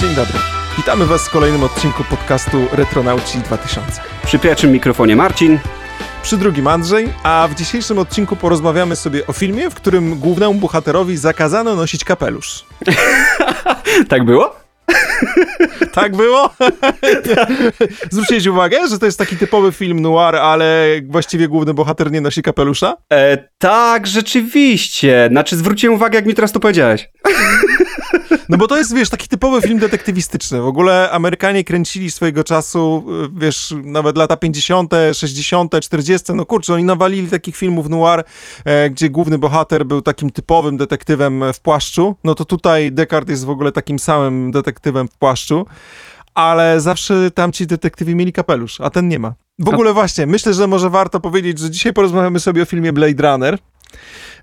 Dzień dobry. Witamy Was w kolejnym odcinku podcastu Retronauci 2000. Przy pierwszym mikrofonie Marcin. Przy drugim Andrzej, a w dzisiejszym odcinku porozmawiamy sobie o filmie, w którym głównemu bohaterowi zakazano nosić kapelusz. tak było? tak było? Zwróciłeś uwagę, że to jest taki typowy film noir, ale właściwie główny bohater nie nosi kapelusza? E, tak, rzeczywiście. Znaczy zwróciłem uwagę, jak mi teraz to powiedziałeś. No bo to jest, wiesz, taki typowy film detektywistyczny. W ogóle Amerykanie kręcili swojego czasu, wiesz, nawet lata 50., 60., 40., no kurczę, oni nawalili takich filmów noir, e, gdzie główny bohater był takim typowym detektywem w płaszczu. No to tutaj Descartes jest w ogóle takim samym detektywem w płaszczu ale zawsze tamci detektywi mieli kapelusz, a ten nie ma. W ogóle właśnie, myślę, że może warto powiedzieć, że dzisiaj porozmawiamy sobie o filmie Blade Runner.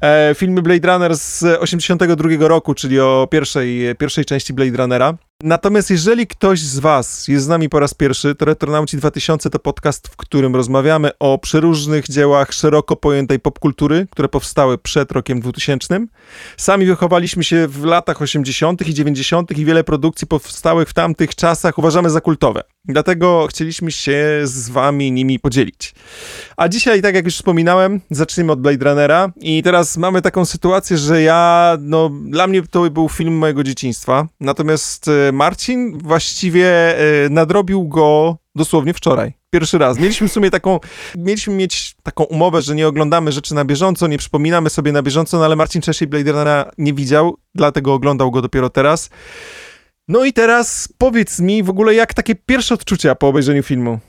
E, filmy Blade Runner z 82 roku, czyli o pierwszej, pierwszej części Blade Runnera. Natomiast jeżeli ktoś z Was jest z nami po raz pierwszy, to Retronauci 2000 to podcast, w którym rozmawiamy o przeróżnych dziełach szeroko pojętej popkultury, które powstały przed rokiem 2000. Sami wychowaliśmy się w latach 80. i 90. i wiele produkcji powstałych w tamtych czasach uważamy za kultowe. Dlatego chcieliśmy się z Wami nimi podzielić. A dzisiaj, tak jak już wspominałem, zaczniemy od Blade Runnera i teraz mamy taką sytuację, że ja, no, dla mnie to był film mojego dzieciństwa, natomiast e, Marcin właściwie e, nadrobił go dosłownie wczoraj. Pierwszy raz. Mieliśmy w sumie taką, mieliśmy mieć taką umowę, że nie oglądamy rzeczy na bieżąco, nie przypominamy sobie na bieżąco, no ale Marcin wcześniej Blade Runnera nie widział, dlatego oglądał go dopiero teraz. No i teraz powiedz mi w ogóle, jak takie pierwsze odczucia po obejrzeniu filmu?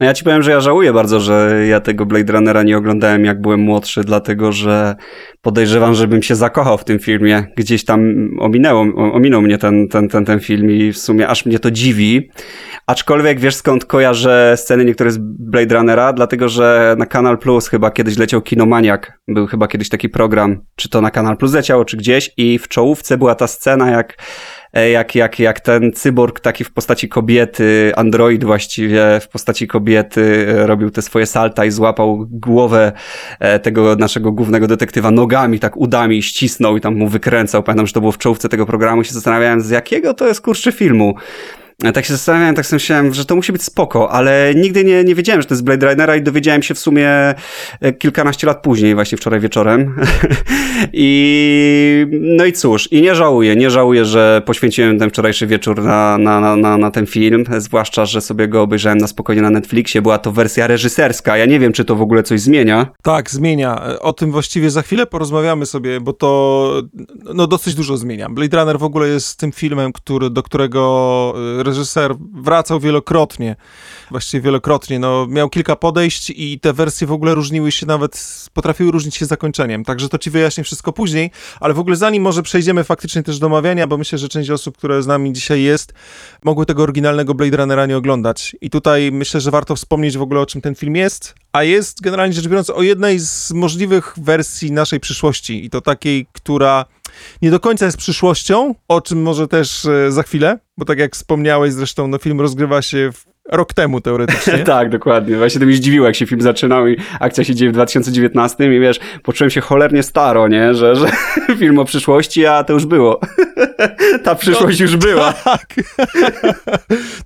No ja ci powiem, że ja żałuję bardzo, że ja tego Blade Runnera nie oglądałem jak byłem młodszy, dlatego że podejrzewam, żebym się zakochał w tym filmie. Gdzieś tam ominęło, ominął mnie ten, ten, ten, ten film i w sumie aż mnie to dziwi. Aczkolwiek wiesz skąd kojarzę sceny niektóre z Blade Runnera? Dlatego, że na Kanal Plus chyba kiedyś leciał Kinomaniak. Był chyba kiedyś taki program, czy to na Kanal Plus leciało, czy gdzieś i w czołówce była ta scena, jak jak, jak, jak ten cyborg taki w postaci kobiety, android właściwie w postaci kobiety e, robił te swoje salta i złapał głowę e, tego naszego głównego detektywa nogami, tak udami ścisnął i tam mu wykręcał. Pamiętam, że to było w czołówce tego programu się zastanawiałem, z jakiego to jest kurczę filmu tak się zastanawiałem, tak sobie myślałem, że to musi być spoko, ale nigdy nie, nie wiedziałem, że to jest Blade Runnera i dowiedziałem się w sumie e, kilkanaście lat później, właśnie wczoraj wieczorem. I no i cóż, i nie żałuję, nie żałuję, że poświęciłem ten wczorajszy wieczór na, na, na, na ten film, zwłaszcza, że sobie go obejrzałem na spokojnie na Netflixie, była to wersja reżyserska, ja nie wiem, czy to w ogóle coś zmienia. Tak, zmienia. O tym właściwie za chwilę porozmawiamy sobie, bo to no dosyć dużo zmienia. Blade Runner w ogóle jest tym filmem, który, do którego e, reżyser wracał wielokrotnie, właściwie wielokrotnie. No, miał kilka podejść i te wersje w ogóle różniły się nawet, potrafiły różnić się zakończeniem. Także to ci wyjaśnię wszystko później, ale w ogóle zanim może przejdziemy faktycznie też do omawiania, bo myślę, że część osób, które z nami dzisiaj jest, mogły tego oryginalnego Blade Runnera nie oglądać. I tutaj myślę, że warto wspomnieć w ogóle o czym ten film jest, a jest generalnie rzecz biorąc o jednej z możliwych wersji naszej przyszłości i to takiej, która nie do końca jest przyszłością, o czym może też e, za chwilę, bo tak jak wspomniałeś zresztą, no film rozgrywa się w rok temu teoretycznie. tak, dokładnie. Właśnie to mi zdziwiło, jak się film zaczynał i akcja się dzieje w 2019 i wiesz, poczułem się cholernie staro, nie? Że, że film o przyszłości, a to już było. Ta przyszłość no, już była. Tak.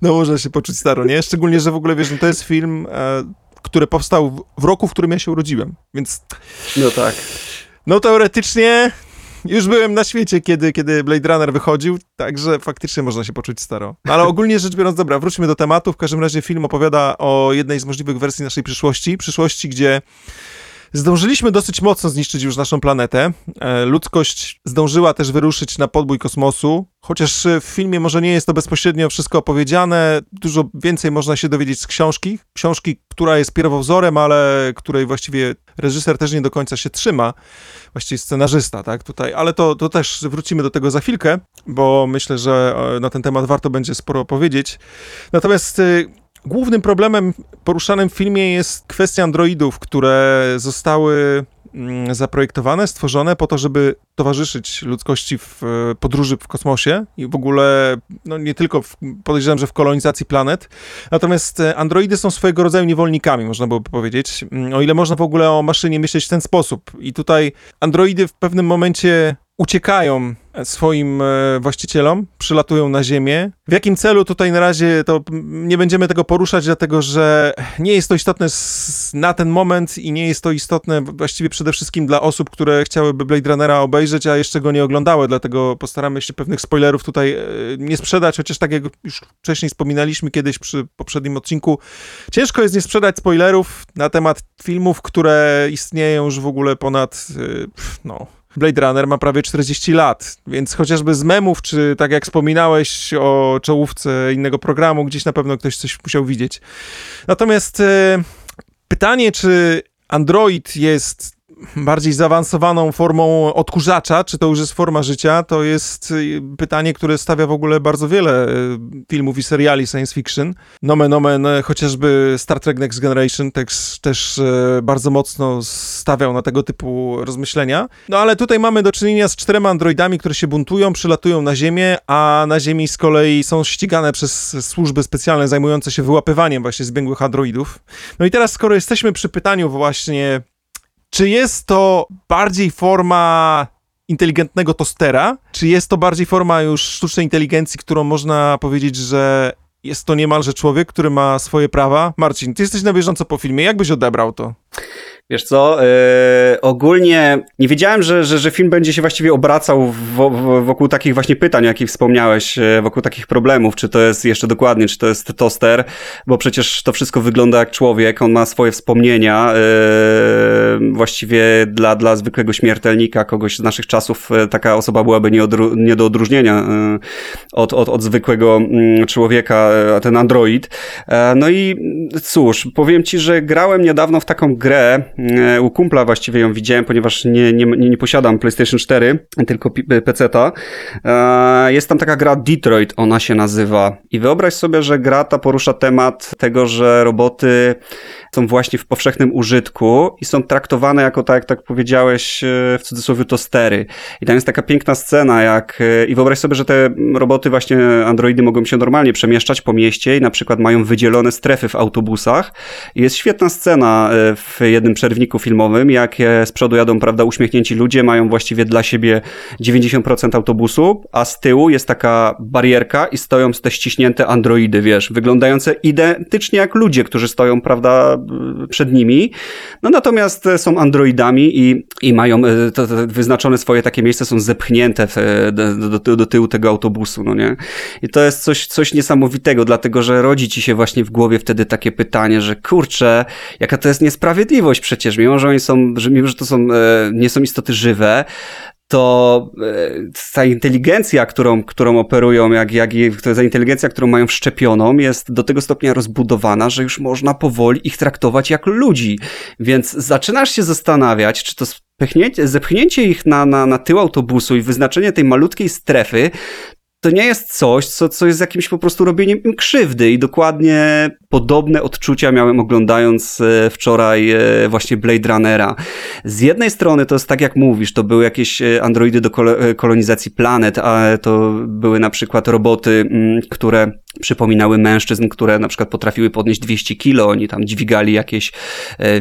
no można się poczuć staro, nie? Szczególnie, że w ogóle wiesz, no to jest film, e, który powstał w roku, w którym ja się urodziłem, więc... No tak. No teoretycznie już byłem na świecie, kiedy, kiedy Blade Runner wychodził, także faktycznie można się poczuć staro. Ale ogólnie rzecz biorąc, dobra, wróćmy do tematu. W każdym razie film opowiada o jednej z możliwych wersji naszej przyszłości. Przyszłości, gdzie Zdążyliśmy dosyć mocno zniszczyć już naszą planetę. E, ludzkość zdążyła też wyruszyć na podbój kosmosu, chociaż w filmie może nie jest to bezpośrednio wszystko opowiedziane. Dużo więcej można się dowiedzieć z książki. Książki, która jest pierwowzorem, ale której właściwie reżyser też nie do końca się trzyma. Właściwie scenarzysta, tak, tutaj. Ale to, to też wrócimy do tego za chwilkę, bo myślę, że e, na ten temat warto będzie sporo opowiedzieć. Natomiast Głównym problemem poruszanym w filmie jest kwestia androidów, które zostały mm, zaprojektowane, stworzone po to, żeby towarzyszyć ludzkości w e, podróży w kosmosie i w ogóle, no nie tylko, w, podejrzewam, że w kolonizacji planet. Natomiast e, androidy są swojego rodzaju niewolnikami, można byłoby powiedzieć, mm, o ile można w ogóle o maszynie myśleć w ten sposób. I tutaj androidy w pewnym momencie uciekają swoim e, właścicielom, przylatują na ziemię. W jakim celu tutaj na razie to nie będziemy tego poruszać, dlatego że nie jest to istotne na ten moment i nie jest to istotne właściwie przede wszystkim dla osób, które chciałyby Blade Runnera obejrzeć, a jeszcze go nie oglądały, dlatego postaramy się pewnych spoilerów tutaj e, nie sprzedać, chociaż tak jak już wcześniej wspominaliśmy kiedyś przy poprzednim odcinku, ciężko jest nie sprzedać spoilerów na temat filmów, które istnieją już w ogóle ponad, e, no, Blade Runner ma prawie 40 lat, więc chociażby z memów, czy tak jak wspominałeś o czołówce innego programu, gdzieś na pewno ktoś coś musiał widzieć. Natomiast e, pytanie, czy Android jest bardziej zaawansowaną formą odkurzacza, czy to już jest forma życia, to jest y, pytanie, które stawia w ogóle bardzo wiele y, filmów i seriali science fiction. Nomen omen, y, chociażby Star Trek Next Generation też, też bardzo mocno stawiał na tego typu rozmyślenia. No ale tutaj mamy do czynienia z czterema androidami, które się buntują, przylatują na Ziemię, a na Ziemi z kolei są ścigane przez służby specjalne zajmujące się wyłapywaniem właśnie zbiegłych androidów. No i teraz, skoro jesteśmy przy pytaniu właśnie czy jest to bardziej forma inteligentnego tostera, czy jest to bardziej forma już sztucznej inteligencji, którą można powiedzieć, że jest to niemalże człowiek, który ma swoje prawa? Marcin, ty jesteś na bieżąco po filmie, jak byś odebrał to? Wiesz co, yy, ogólnie nie wiedziałem, że, że, że film będzie się właściwie obracał wokół takich właśnie pytań, o jakich wspomniałeś, e, wokół takich problemów, czy to jest jeszcze dokładnie, czy to jest toster, bo przecież to wszystko wygląda jak człowiek, on ma swoje wspomnienia, yy, właściwie dla, dla zwykłego śmiertelnika, kogoś z naszych czasów, taka osoba byłaby nie, odru, nie do odróżnienia yy, od, od, od zwykłego mm, człowieka, ten android. No i cóż, powiem ci, że grałem niedawno w taką grę, u kumpla właściwie ją widziałem, ponieważ nie, nie, nie posiadam PlayStation 4, tylko PC-ta. E, jest tam taka gra Detroit, ona się nazywa. I wyobraź sobie, że gra ta porusza temat tego, że roboty są właśnie w powszechnym użytku i są traktowane jako, tak jak tak powiedziałeś, e, w cudzysłowie tostery. I tam jest taka piękna scena, jak i wyobraź sobie, że te roboty właśnie, androidy mogą się normalnie przemieszczać po mieście i na przykład mają wydzielone strefy w autobusach. I jest świetna scena w jednym przerwniku filmowym, jak z przodu jadą, prawda, uśmiechnięci ludzie, mają właściwie dla siebie 90% autobusu, a z tyłu jest taka barierka i stoją te ściśnięte androidy, wiesz, wyglądające identycznie jak ludzie, którzy stoją, prawda, przed nimi. No natomiast są androidami i, i mają e, to, to wyznaczone swoje takie miejsce, są zepchnięte w, do, do, do tyłu tego autobusu, no nie? I to jest coś, coś niesamowitego, dlatego, że rodzi ci się właśnie w głowie wtedy takie pytanie, że kurczę, jaka to jest niesprawiedliwość przecież, mimo że oni są, mimo że to są, e, nie są istoty żywe, to e, ta inteligencja, którą, którą operują, jak, jak ta inteligencja, którą mają wszczepioną, jest do tego stopnia rozbudowana, że już można powoli ich traktować jak ludzi. Więc zaczynasz się zastanawiać, czy to zepchnięcie ich na, na, na tył autobusu i wyznaczenie tej malutkiej strefy, to nie jest coś, co, co jest jakimś po prostu robieniem im krzywdy i dokładnie podobne odczucia miałem oglądając e, wczoraj e, właśnie Blade Runnera. Z jednej strony to jest tak jak mówisz, to były jakieś e, androidy do kolonizacji planet, a to były na przykład roboty, mm, które przypominały mężczyzn, które na przykład potrafiły podnieść 200 kilo, oni tam dźwigali jakieś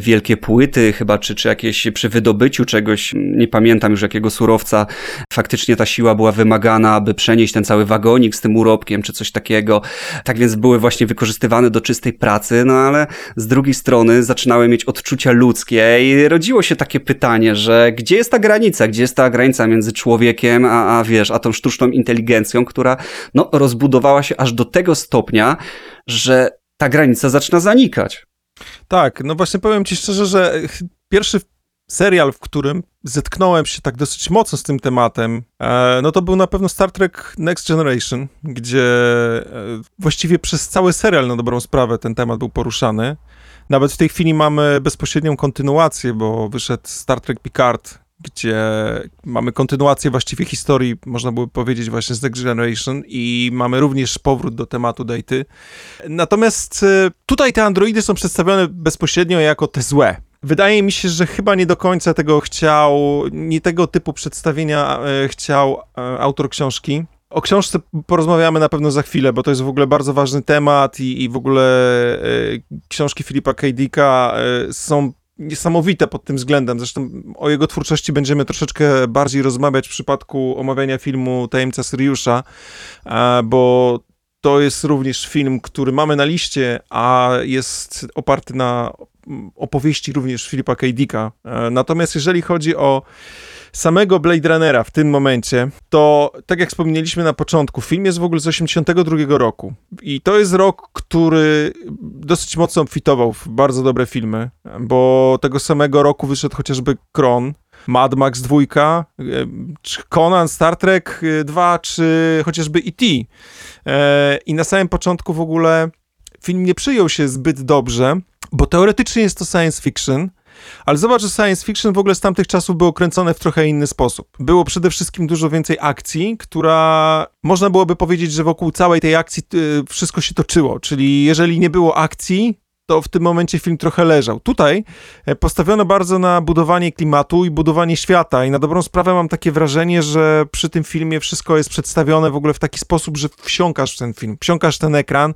wielkie płyty chyba, czy, czy jakieś przy wydobyciu czegoś, nie pamiętam już jakiego surowca, faktycznie ta siła była wymagana, aby przenieść ten cały wagonik z tym urobkiem, czy coś takiego. Tak więc były właśnie wykorzystywane do czystej pracy, no ale z drugiej strony zaczynały mieć odczucia ludzkie i rodziło się takie pytanie, że gdzie jest ta granica, gdzie jest ta granica między człowiekiem, a, a wiesz, a tą sztuczną inteligencją, która no rozbudowała się aż do tego stopnia, że ta granica zaczyna zanikać. Tak, no właśnie powiem ci szczerze, że pierwszy serial, w którym zetknąłem się tak dosyć mocno z tym tematem, e, no to był na pewno Star Trek Next Generation, gdzie e, właściwie przez cały serial na dobrą sprawę ten temat był poruszany. Nawet w tej chwili mamy bezpośrednią kontynuację, bo wyszedł Star Trek Picard, gdzie mamy kontynuację właściwie historii, można by powiedzieć właśnie z Next Generation i mamy również powrót do tematu Dejty. Natomiast e, tutaj te androidy są przedstawione bezpośrednio jako te złe, Wydaje mi się, że chyba nie do końca tego chciał, nie tego typu przedstawienia e, chciał e, autor książki. O książce porozmawiamy na pewno za chwilę, bo to jest w ogóle bardzo ważny temat i, i w ogóle e, książki Filipa K. Są niesamowite pod tym względem. Zresztą o jego twórczości będziemy troszeczkę bardziej rozmawiać w przypadku omawiania filmu Tajemnica Syriusza, bo to jest również film, który mamy na liście, a jest oparty na opowieści również Filipa K. Dicka. E, natomiast jeżeli chodzi o samego Blade Runnera w tym momencie, to tak jak wspomnieliśmy na początku, film jest w ogóle z 82 roku i to jest rok, który dosyć mocno obfitował w bardzo dobre filmy, bo tego samego roku wyszedł chociażby Kron, Mad Max 2, e, czy Conan, Star Trek 2, e, czy chociażby E.T. I na samym początku w ogóle film nie przyjął się zbyt dobrze, bo teoretycznie jest to science fiction, ale zobacz, że science fiction w ogóle z tamtych czasów było kręcone w trochę inny sposób. Było przede wszystkim dużo więcej akcji, która można byłoby powiedzieć, że wokół całej tej akcji wszystko się toczyło. Czyli jeżeli nie było akcji, to w tym momencie film trochę leżał. Tutaj e, postawiono bardzo na budowanie klimatu i budowanie świata i na dobrą sprawę mam takie wrażenie, że przy tym filmie wszystko jest przedstawione w ogóle w taki sposób, że wsiąkasz w ten film, wsiąkasz ten ekran.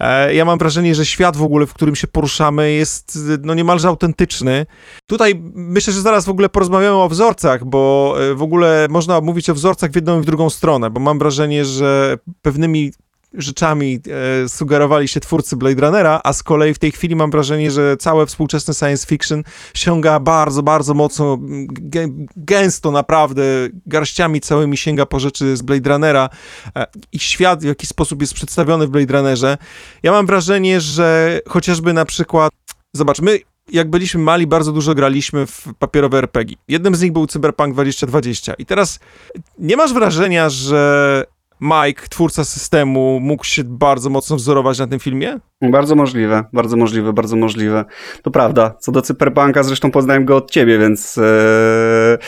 E, ja mam wrażenie, że świat w ogóle, w którym się poruszamy jest no niemalże autentyczny. Tutaj myślę, że zaraz w ogóle porozmawiamy o wzorcach, bo e, w ogóle można mówić o wzorcach w jedną i w drugą stronę, bo mam wrażenie, że pewnymi rzeczami e, sugerowali się twórcy Blade Runnera, a z kolei w tej chwili mam wrażenie, że całe współczesne science fiction sięga bardzo, bardzo mocno, gęsto naprawdę, garściami całymi sięga po rzeczy z Blade Runnera e, i świat w jakiś sposób jest przedstawiony w Blade Runnerze. Ja mam wrażenie, że chociażby na przykład, zobacz, my jak byliśmy mali, bardzo dużo graliśmy w papierowe RPG. Jednym z nich był Cyberpunk 2020. I teraz nie masz wrażenia, że Mike, twórca systemu, mógł się bardzo mocno wzorować na tym filmie? Bardzo możliwe, bardzo możliwe, bardzo możliwe. To prawda. Co do Cyberpunka, zresztą poznałem go od ciebie, więc e,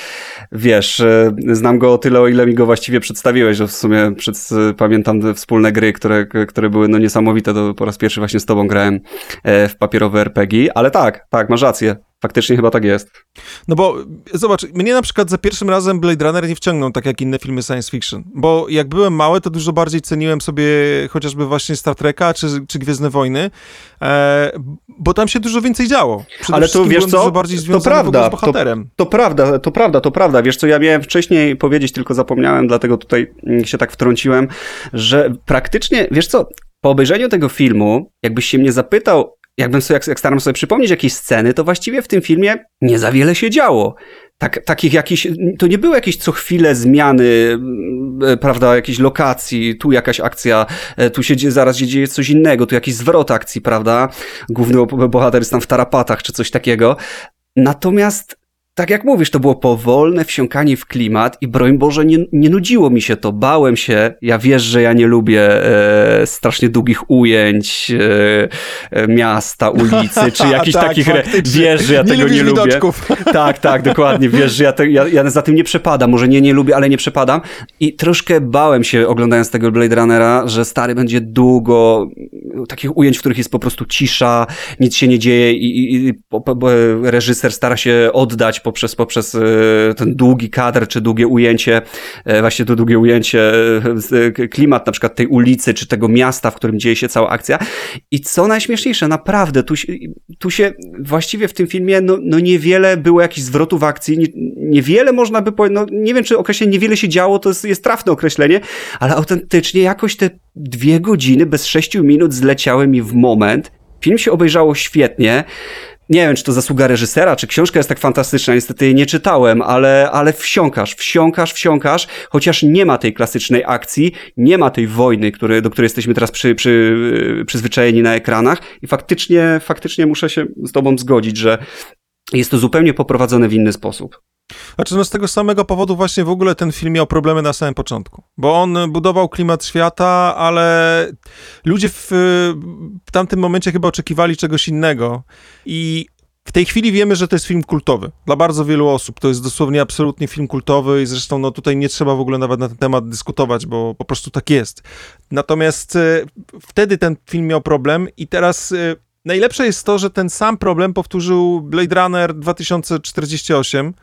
wiesz, e, znam go o tyle, o ile mi go właściwie przedstawiłeś, że w sumie przed, pamiętam wspólne gry, które, które były no niesamowite. To po raz pierwszy właśnie z tobą grałem w papierowe RPG, ale tak, tak, masz rację. Faktycznie chyba tak jest. No bo zobacz, mnie na przykład za pierwszym razem Blade Runner nie wciągnął tak jak inne filmy science fiction, bo jak byłem mały, to dużo bardziej ceniłem sobie chociażby właśnie Star Treka czy, czy Gwiezdne Wojny, e, bo tam się dużo więcej działo. Przede Ale to wiesz co, to prawda, z bohaterem. To, to, prawda, to prawda, to prawda. Wiesz co, ja miałem wcześniej powiedzieć, tylko zapomniałem, dlatego tutaj się tak wtrąciłem, że praktycznie, wiesz co, po obejrzeniu tego filmu, jakbyś się mnie zapytał, jakbym sobie, jak, staram sobie przypomnieć jakieś sceny, to właściwie w tym filmie nie za wiele się działo. Tak, takich jakichś, to nie były jakieś co chwilę zmiany, e, prawda, jakiejś lokacji, tu jakaś akcja, e, tu się zaraz się dzieje coś innego, tu jakiś zwrot akcji, prawda, główny bohater jest tam w tarapatach, czy coś takiego. Natomiast tak jak mówisz, to było powolne wsiąkanie w klimat i broń Boże, nie, nie nudziło mi się to. Bałem się. Ja wiesz, że ja nie lubię e, strasznie długich ujęć e, e miasta, ulicy, czy jakichś tak, takich... Re... Wiesz, że ja nie tego nie lubię. Widoczków. Tak, tak, dokładnie. Wiesz, że ja, te, ja, ja za tym nie przepadam. Może nie, nie lubię, ale nie przepadam. I troszkę bałem się, oglądając tego Blade Runnera, że stary będzie długo takich ujęć, w których jest po prostu cisza, nic się nie dzieje i, i, i reżyser stara się oddać poprzez, poprzez e, ten długi kadr, czy długie ujęcie, e, właśnie to długie ujęcie, e, klimat na przykład tej ulicy, czy tego miasta, w którym dzieje się cała akcja. I co najśmieszniejsze, naprawdę, tu, tu się właściwie w tym filmie, no, no niewiele było jakichś zwrotów akcji, nie, niewiele można by powiedzieć, no nie wiem, czy określenie niewiele się działo, to jest, jest trafne określenie, ale autentycznie jakoś te dwie godziny bez sześciu minut zleciały mi w moment. Film się obejrzało świetnie nie wiem, czy to zasługa reżysera, czy książka jest tak fantastyczna, niestety jej nie czytałem, ale, ale wsiąkasz, wsiąkasz, wsiąkasz, chociaż nie ma tej klasycznej akcji, nie ma tej wojny, który, do której jesteśmy teraz przy, przy, przyzwyczajeni na ekranach i faktycznie, faktycznie muszę się z tobą zgodzić, że jest to zupełnie poprowadzone w inny sposób. Znaczy, no z tego samego powodu właśnie w ogóle ten film miał problemy na samym początku, bo on budował klimat świata, ale ludzie w, w tamtym momencie chyba oczekiwali czegoś innego i w tej chwili wiemy, że to jest film kultowy. Dla bardzo wielu osób to jest dosłownie absolutnie film kultowy i zresztą no, tutaj nie trzeba w ogóle nawet na ten temat dyskutować, bo po prostu tak jest. Natomiast y, wtedy ten film miał problem i teraz y, najlepsze jest to, że ten sam problem powtórzył Blade Runner 2048,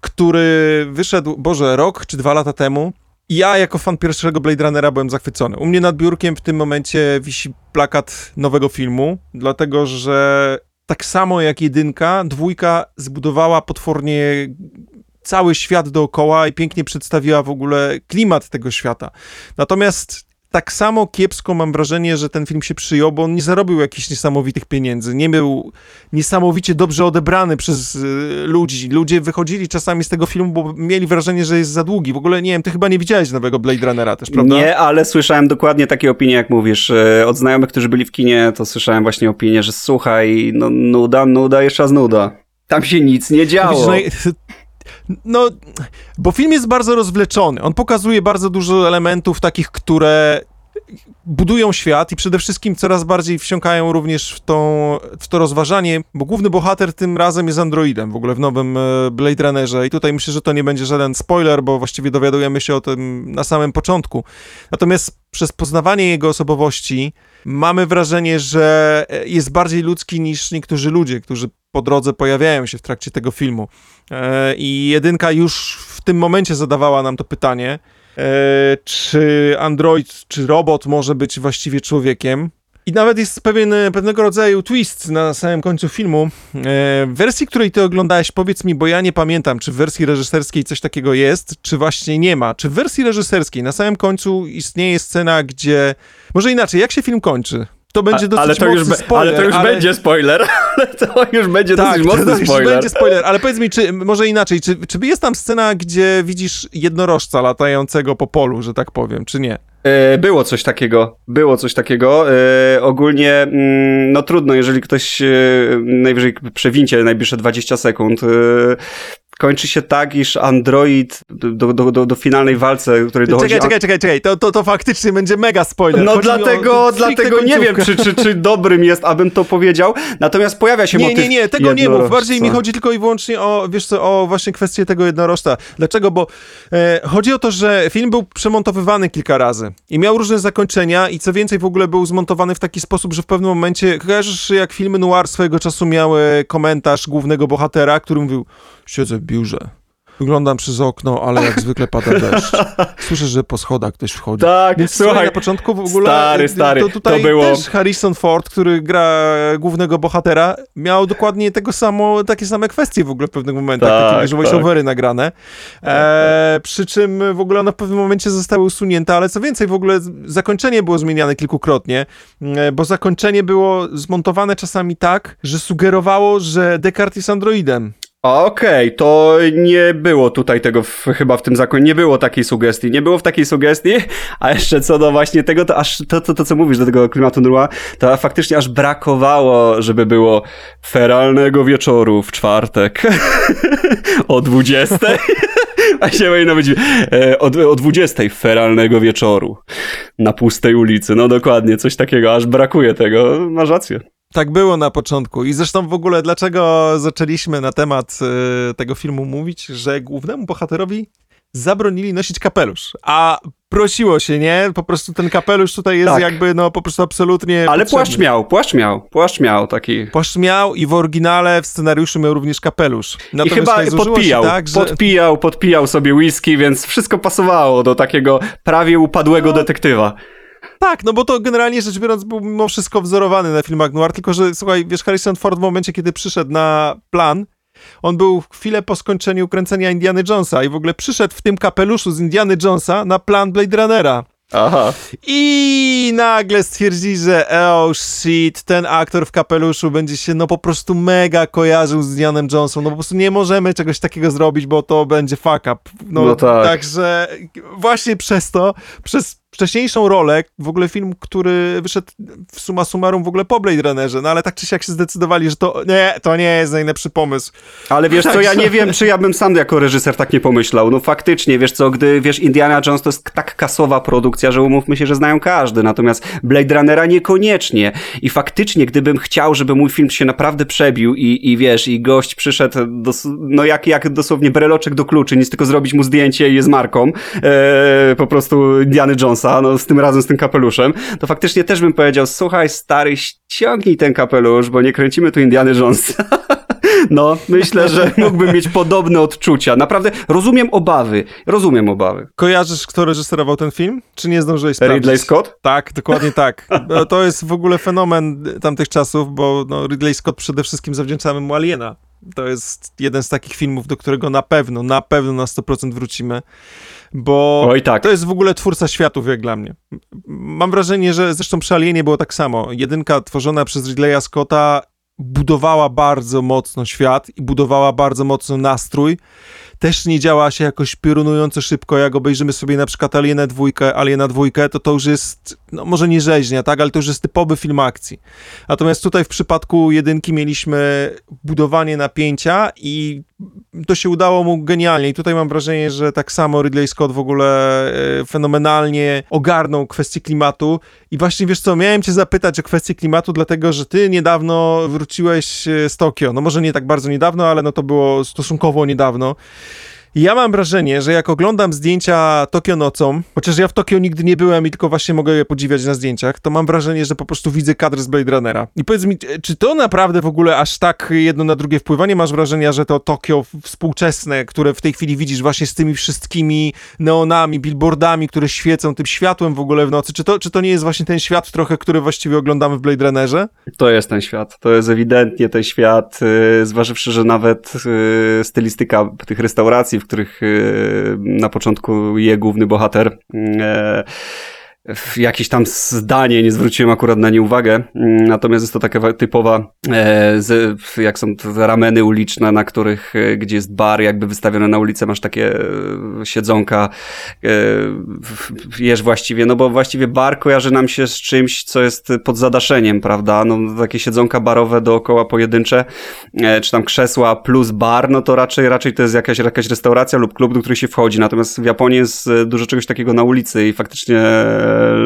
który wyszedł, Boże, rok czy dwa lata temu. Ja jako fan pierwszego Blade Runnera byłem zachwycony. U mnie nad biurkiem w tym momencie wisi plakat nowego filmu, dlatego że tak samo jak jedynka, dwójka zbudowała potwornie cały świat dookoła i pięknie przedstawiła w ogóle klimat tego świata. Natomiast tak samo kiepsko mam wrażenie, że ten film się przyjął, bo on nie zarobił jakichś niesamowitych pieniędzy, nie był niesamowicie dobrze odebrany przez y, ludzi. Ludzie wychodzili czasami z tego filmu, bo mieli wrażenie, że jest za długi. W ogóle nie wiem, ty chyba nie widziałeś nowego Blade Runnera też, prawda? Nie, ale słyszałem dokładnie takie opinie, jak mówisz. E, od znajomych, którzy byli w kinie, to słyszałem właśnie opinię, że słuchaj, no nuda, nuda, jeszcze raz nuda. Tam się nic nie działo. No, no, bo film jest bardzo rozwleczony. On pokazuje bardzo dużo elementów takich, które budują świat i przede wszystkim coraz bardziej wsiąkają również w, tą, w to rozważanie, bo główny bohater tym razem jest androidem w ogóle w nowym e, Blade Runnerze i tutaj myślę, że to nie będzie żaden spoiler, bo właściwie dowiadujemy się o tym na samym początku. Natomiast przez poznawanie jego osobowości mamy wrażenie, że jest bardziej ludzki niż niektórzy ludzie, którzy po drodze pojawiają się w trakcie tego filmu. E, I jedynka już w tym momencie zadawała nam to pytanie, e, czy android, czy robot może być właściwie człowiekiem. I nawet jest pewien, pewnego rodzaju twist na samym końcu filmu. E, w wersji, której ty oglądałeś, powiedz mi, bo ja nie pamiętam, czy w wersji reżyserskiej coś takiego jest, czy właśnie nie ma. Czy w wersji reżyserskiej na samym końcu istnieje scena, gdzie... Może inaczej, jak się film kończy? To będzie dosyć ale to już mocny spoiler. Ale to już ale... będzie spoiler, ale to już będzie tak, dosyć mocny to już spoiler. będzie spoiler, ale powiedz mi, czy, może inaczej, czy, czy jest tam scena, gdzie widzisz jednorożca latającego po polu, że tak powiem, czy nie? E, było coś takiego, było coś takiego. E, ogólnie, mm, no trudno, jeżeli ktoś e, najwyżej przewincie najbliższe 20 sekund, kończy się tak, iż Android do, do, do, do finalnej walce, której dochodzi... Czekaj, czekaj, czekaj, czekaj, to, to, to faktycznie będzie mega spoiler. No Chodzi dlatego, dlatego nie wiem, czy, czy, czy dobrym jest, abym to powiedział, natomiast pojawia się nie, motyw Nie, nie, tego nie mów, bardziej mi chodzi tylko i wyłącznie o, wiesz co, o właśnie kwestię tego jednorożca. Dlaczego? Bo e, chodzi o to, że film był przemontowywany kilka razy i miał różne zakończenia i co więcej w ogóle był zmontowany w taki sposób, że w pewnym momencie, kojarzysz jak filmy noir swojego czasu miały komentarz głównego bohatera, który mówił, siedzę w biurze. Wyglądam przez okno, ale jak zwykle pada deszcz. Słyszę, że po schodach ktoś wchodzi. Tak, Więc słuchaj, na początku w ogóle stary, stary, to tutaj to było... też Harrison Ford, który gra głównego bohatera, miał dokładnie tego samo, takie same kwestie w ogóle w pewnych momentach, tak, takie wiesz, voice-overy nagrane. E, przy czym w ogóle one w pewnym momencie zostały usunięte, ale co więcej, w ogóle zakończenie było zmieniane kilkukrotnie, e, bo zakończenie było zmontowane czasami tak, że sugerowało, że Descartes jest androidem. Okej, okay, to nie było tutaj tego w, chyba w tym zakonie, nie było takiej sugestii, nie było w takiej sugestii, a jeszcze co do właśnie tego, to aż to, to, to co mówisz do tego klimatu noir, to faktycznie aż brakowało, żeby było feralnego wieczoru w czwartek o 20. A się powinno być e, o, o 20 feralnego wieczoru na pustej ulicy. No dokładnie, coś takiego, aż brakuje tego. Masz rację. Tak było na początku. I zresztą w ogóle dlaczego zaczęliśmy na temat y, tego filmu mówić, że głównemu bohaterowi zabronili nosić kapelusz. A prosiło się, nie? Po prostu ten kapelusz tutaj jest tak. jakby, no po prostu absolutnie. Ale potrzebny. płaszcz miał, płaszcz miał, płaszcz miał taki. Płaszcz miał i w oryginale w scenariuszu miał również kapelusz. Natomiast I chyba podpijał, tak, że... podpijał, podpijał sobie whisky, więc wszystko pasowało do takiego prawie upadłego no. detektywa. Tak, no bo to generalnie rzecz biorąc był mimo wszystko wzorowany na filmach noir, tylko że słuchaj, wiesz, Harrison Ford w momencie, kiedy przyszedł na plan, on był chwilę po skończeniu kręcenia Indiana Jonesa i w ogóle przyszedł w tym kapeluszu z Indiana Jonesa na plan Blade Runnera. Aha. I nagle stwierdzili, że oh shit, ten aktor w kapeluszu będzie się no po prostu mega kojarzył z Dianem Johnson. No po prostu nie możemy czegoś takiego zrobić, bo to będzie fuck up. No, no tak. Także właśnie przez to, przez wcześniejszą rolę, w ogóle film, który wyszedł w suma summarum w ogóle po Blade Runnerze, no ale tak czy siak się zdecydowali, że to nie, to nie jest najlepszy pomysł. Ale wiesz co, ja nie wiem, czy ja bym sam jako reżyser tak nie pomyślał. No faktycznie, wiesz co, gdy, wiesz, Indiana Jones to jest tak kasowa produkcja, że umówmy się, że znają każdy, natomiast Blade Runnera niekoniecznie. I faktycznie, gdybym chciał, żeby mój film się naprawdę przebił i, i wiesz, i gość przyszedł, do, no jak, jak dosłownie breloczek do kluczy, nic tylko zrobić mu zdjęcie i jest marką, e, po prostu Indiana Jonesa, no z tym razem z tym kapeluszem, to faktycznie też bym powiedział, słuchaj stary, ściągnij ten kapelusz, bo nie kręcimy tu Indiany Jonesa. No, myślę, że mógłbym mieć podobne odczucia. Naprawdę rozumiem obawy. Rozumiem obawy. Kojarzysz, kto reżyserował ten film? Czy nie zdążyłeś sprawdzić? Ridley Scott? Tak, dokładnie tak. No, To jest w ogóle fenomen tamtych czasów, bo no, Ridley Scott przede wszystkim zawdzięczamy mu Aliena. To jest jeden z takich filmów, do którego na pewno, na pewno na 100% wrócimy, bo Oj tak. to jest w ogóle twórca światów, jak dla mnie. Mam wrażenie, że zresztą przy Alienie było tak samo. Jedynka tworzona przez Ridleya Scotta budowała bardzo mocno świat i budowała bardzo mocno nastrój. Też nie działa się jakoś piorunująco szybko, jak obejrzymy sobie na przykład Alienę dwójkę, Aliena dwójkę, to to już jest, no może nie rzeźnia, tak, ale to już jest typowy film akcji. Natomiast tutaj w przypadku jedynki mieliśmy budowanie napięcia i to się udało mu genialnie. I tutaj mam wrażenie, że tak samo Ridley Scott w ogóle e, fenomenalnie ogarnął kwestię klimatu. I właśnie wiesz co, miałem cię zapytać o kwestię klimatu, dlatego że ty niedawno wróciłeś e, z Tokio. No może nie tak bardzo niedawno, ale no to było stosunkowo niedawno. Ja mam wrażenie, że jak oglądam zdjęcia Tokio nocą, chociaż ja w Tokio nigdy nie byłem i tylko właśnie mogę je podziwiać na zdjęciach, to mam wrażenie, że po prostu widzę kadr z Blade Runnera. I powiedz mi, czy to naprawdę w ogóle aż tak jedno na drugie wpływa? Nie masz wrażenia, że to Tokio współczesne, które w tej chwili widzisz właśnie z tymi wszystkimi neonami, billboardami, które świecą tym światłem w ogóle w nocy, czy to, czy to nie jest właśnie ten świat trochę, który właściwie oglądamy w Blade Runnerze? To jest ten świat. To jest ewidentnie ten świat, yy, zważywszy, że nawet yy, stylistyka tych restauracji, w których yy, na początku je główny bohater. Jakieś tam zdanie, nie zwróciłem akurat na nie uwagę, mm, natomiast jest to taka typowa, e, jak są rameny uliczne, na których, e, gdzie jest bar jakby wystawione na ulicę, masz takie e, siedzonka, jesz właściwie, no bo właściwie bar kojarzy nam się z czymś, co jest pod zadaszeniem, prawda, no takie siedzonka barowe dookoła pojedyncze, czy tam krzesła plus bar, no to raczej, raczej to jest jakaś, jakaś restauracja lub klub, do której się wchodzi, natomiast w Japonii jest dużo czegoś takiego na ulicy i faktycznie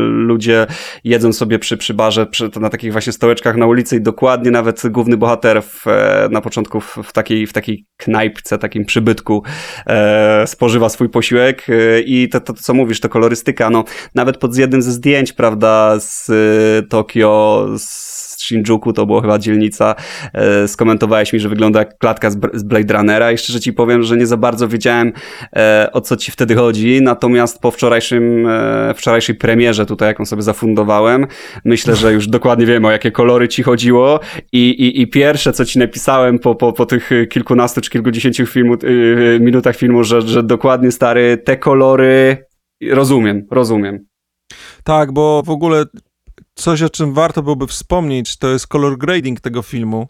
ludzie jedzą sobie przy, przy barze, przy, na takich właśnie stołeczkach na ulicy i dokładnie nawet główny bohater w, e, na początku w, w, takiej, w takiej knajpce, takim przybytku e, spożywa swój posiłek e, i to, to, to, co mówisz, to kolorystyka, no nawet pod jednym ze zdjęć, prawda, z e, Tokio, z Shinjuku, to była chyba dzielnica, e, skomentowałeś mi, że wygląda jak klatka z, Blade Runnera. I szczerze ci powiem, że nie za bardzo wiedziałem e, o co ci wtedy chodzi, natomiast po wczorajszym, e, wczorajszej premierze tutaj, jaką sobie zafundowałem, myślę, że już dokładnie wiem o jakie kolory ci chodziło. I, i, i pierwsze, co ci napisałem po, po, po tych kilkunastu czy kilkudziesięciu filmu, y, minutach filmu, że, że dokładnie stary, te kolory rozumiem, rozumiem. Tak, bo w ogóle coś, o czym warto byłoby wspomnieć, to jest color grading tego filmu.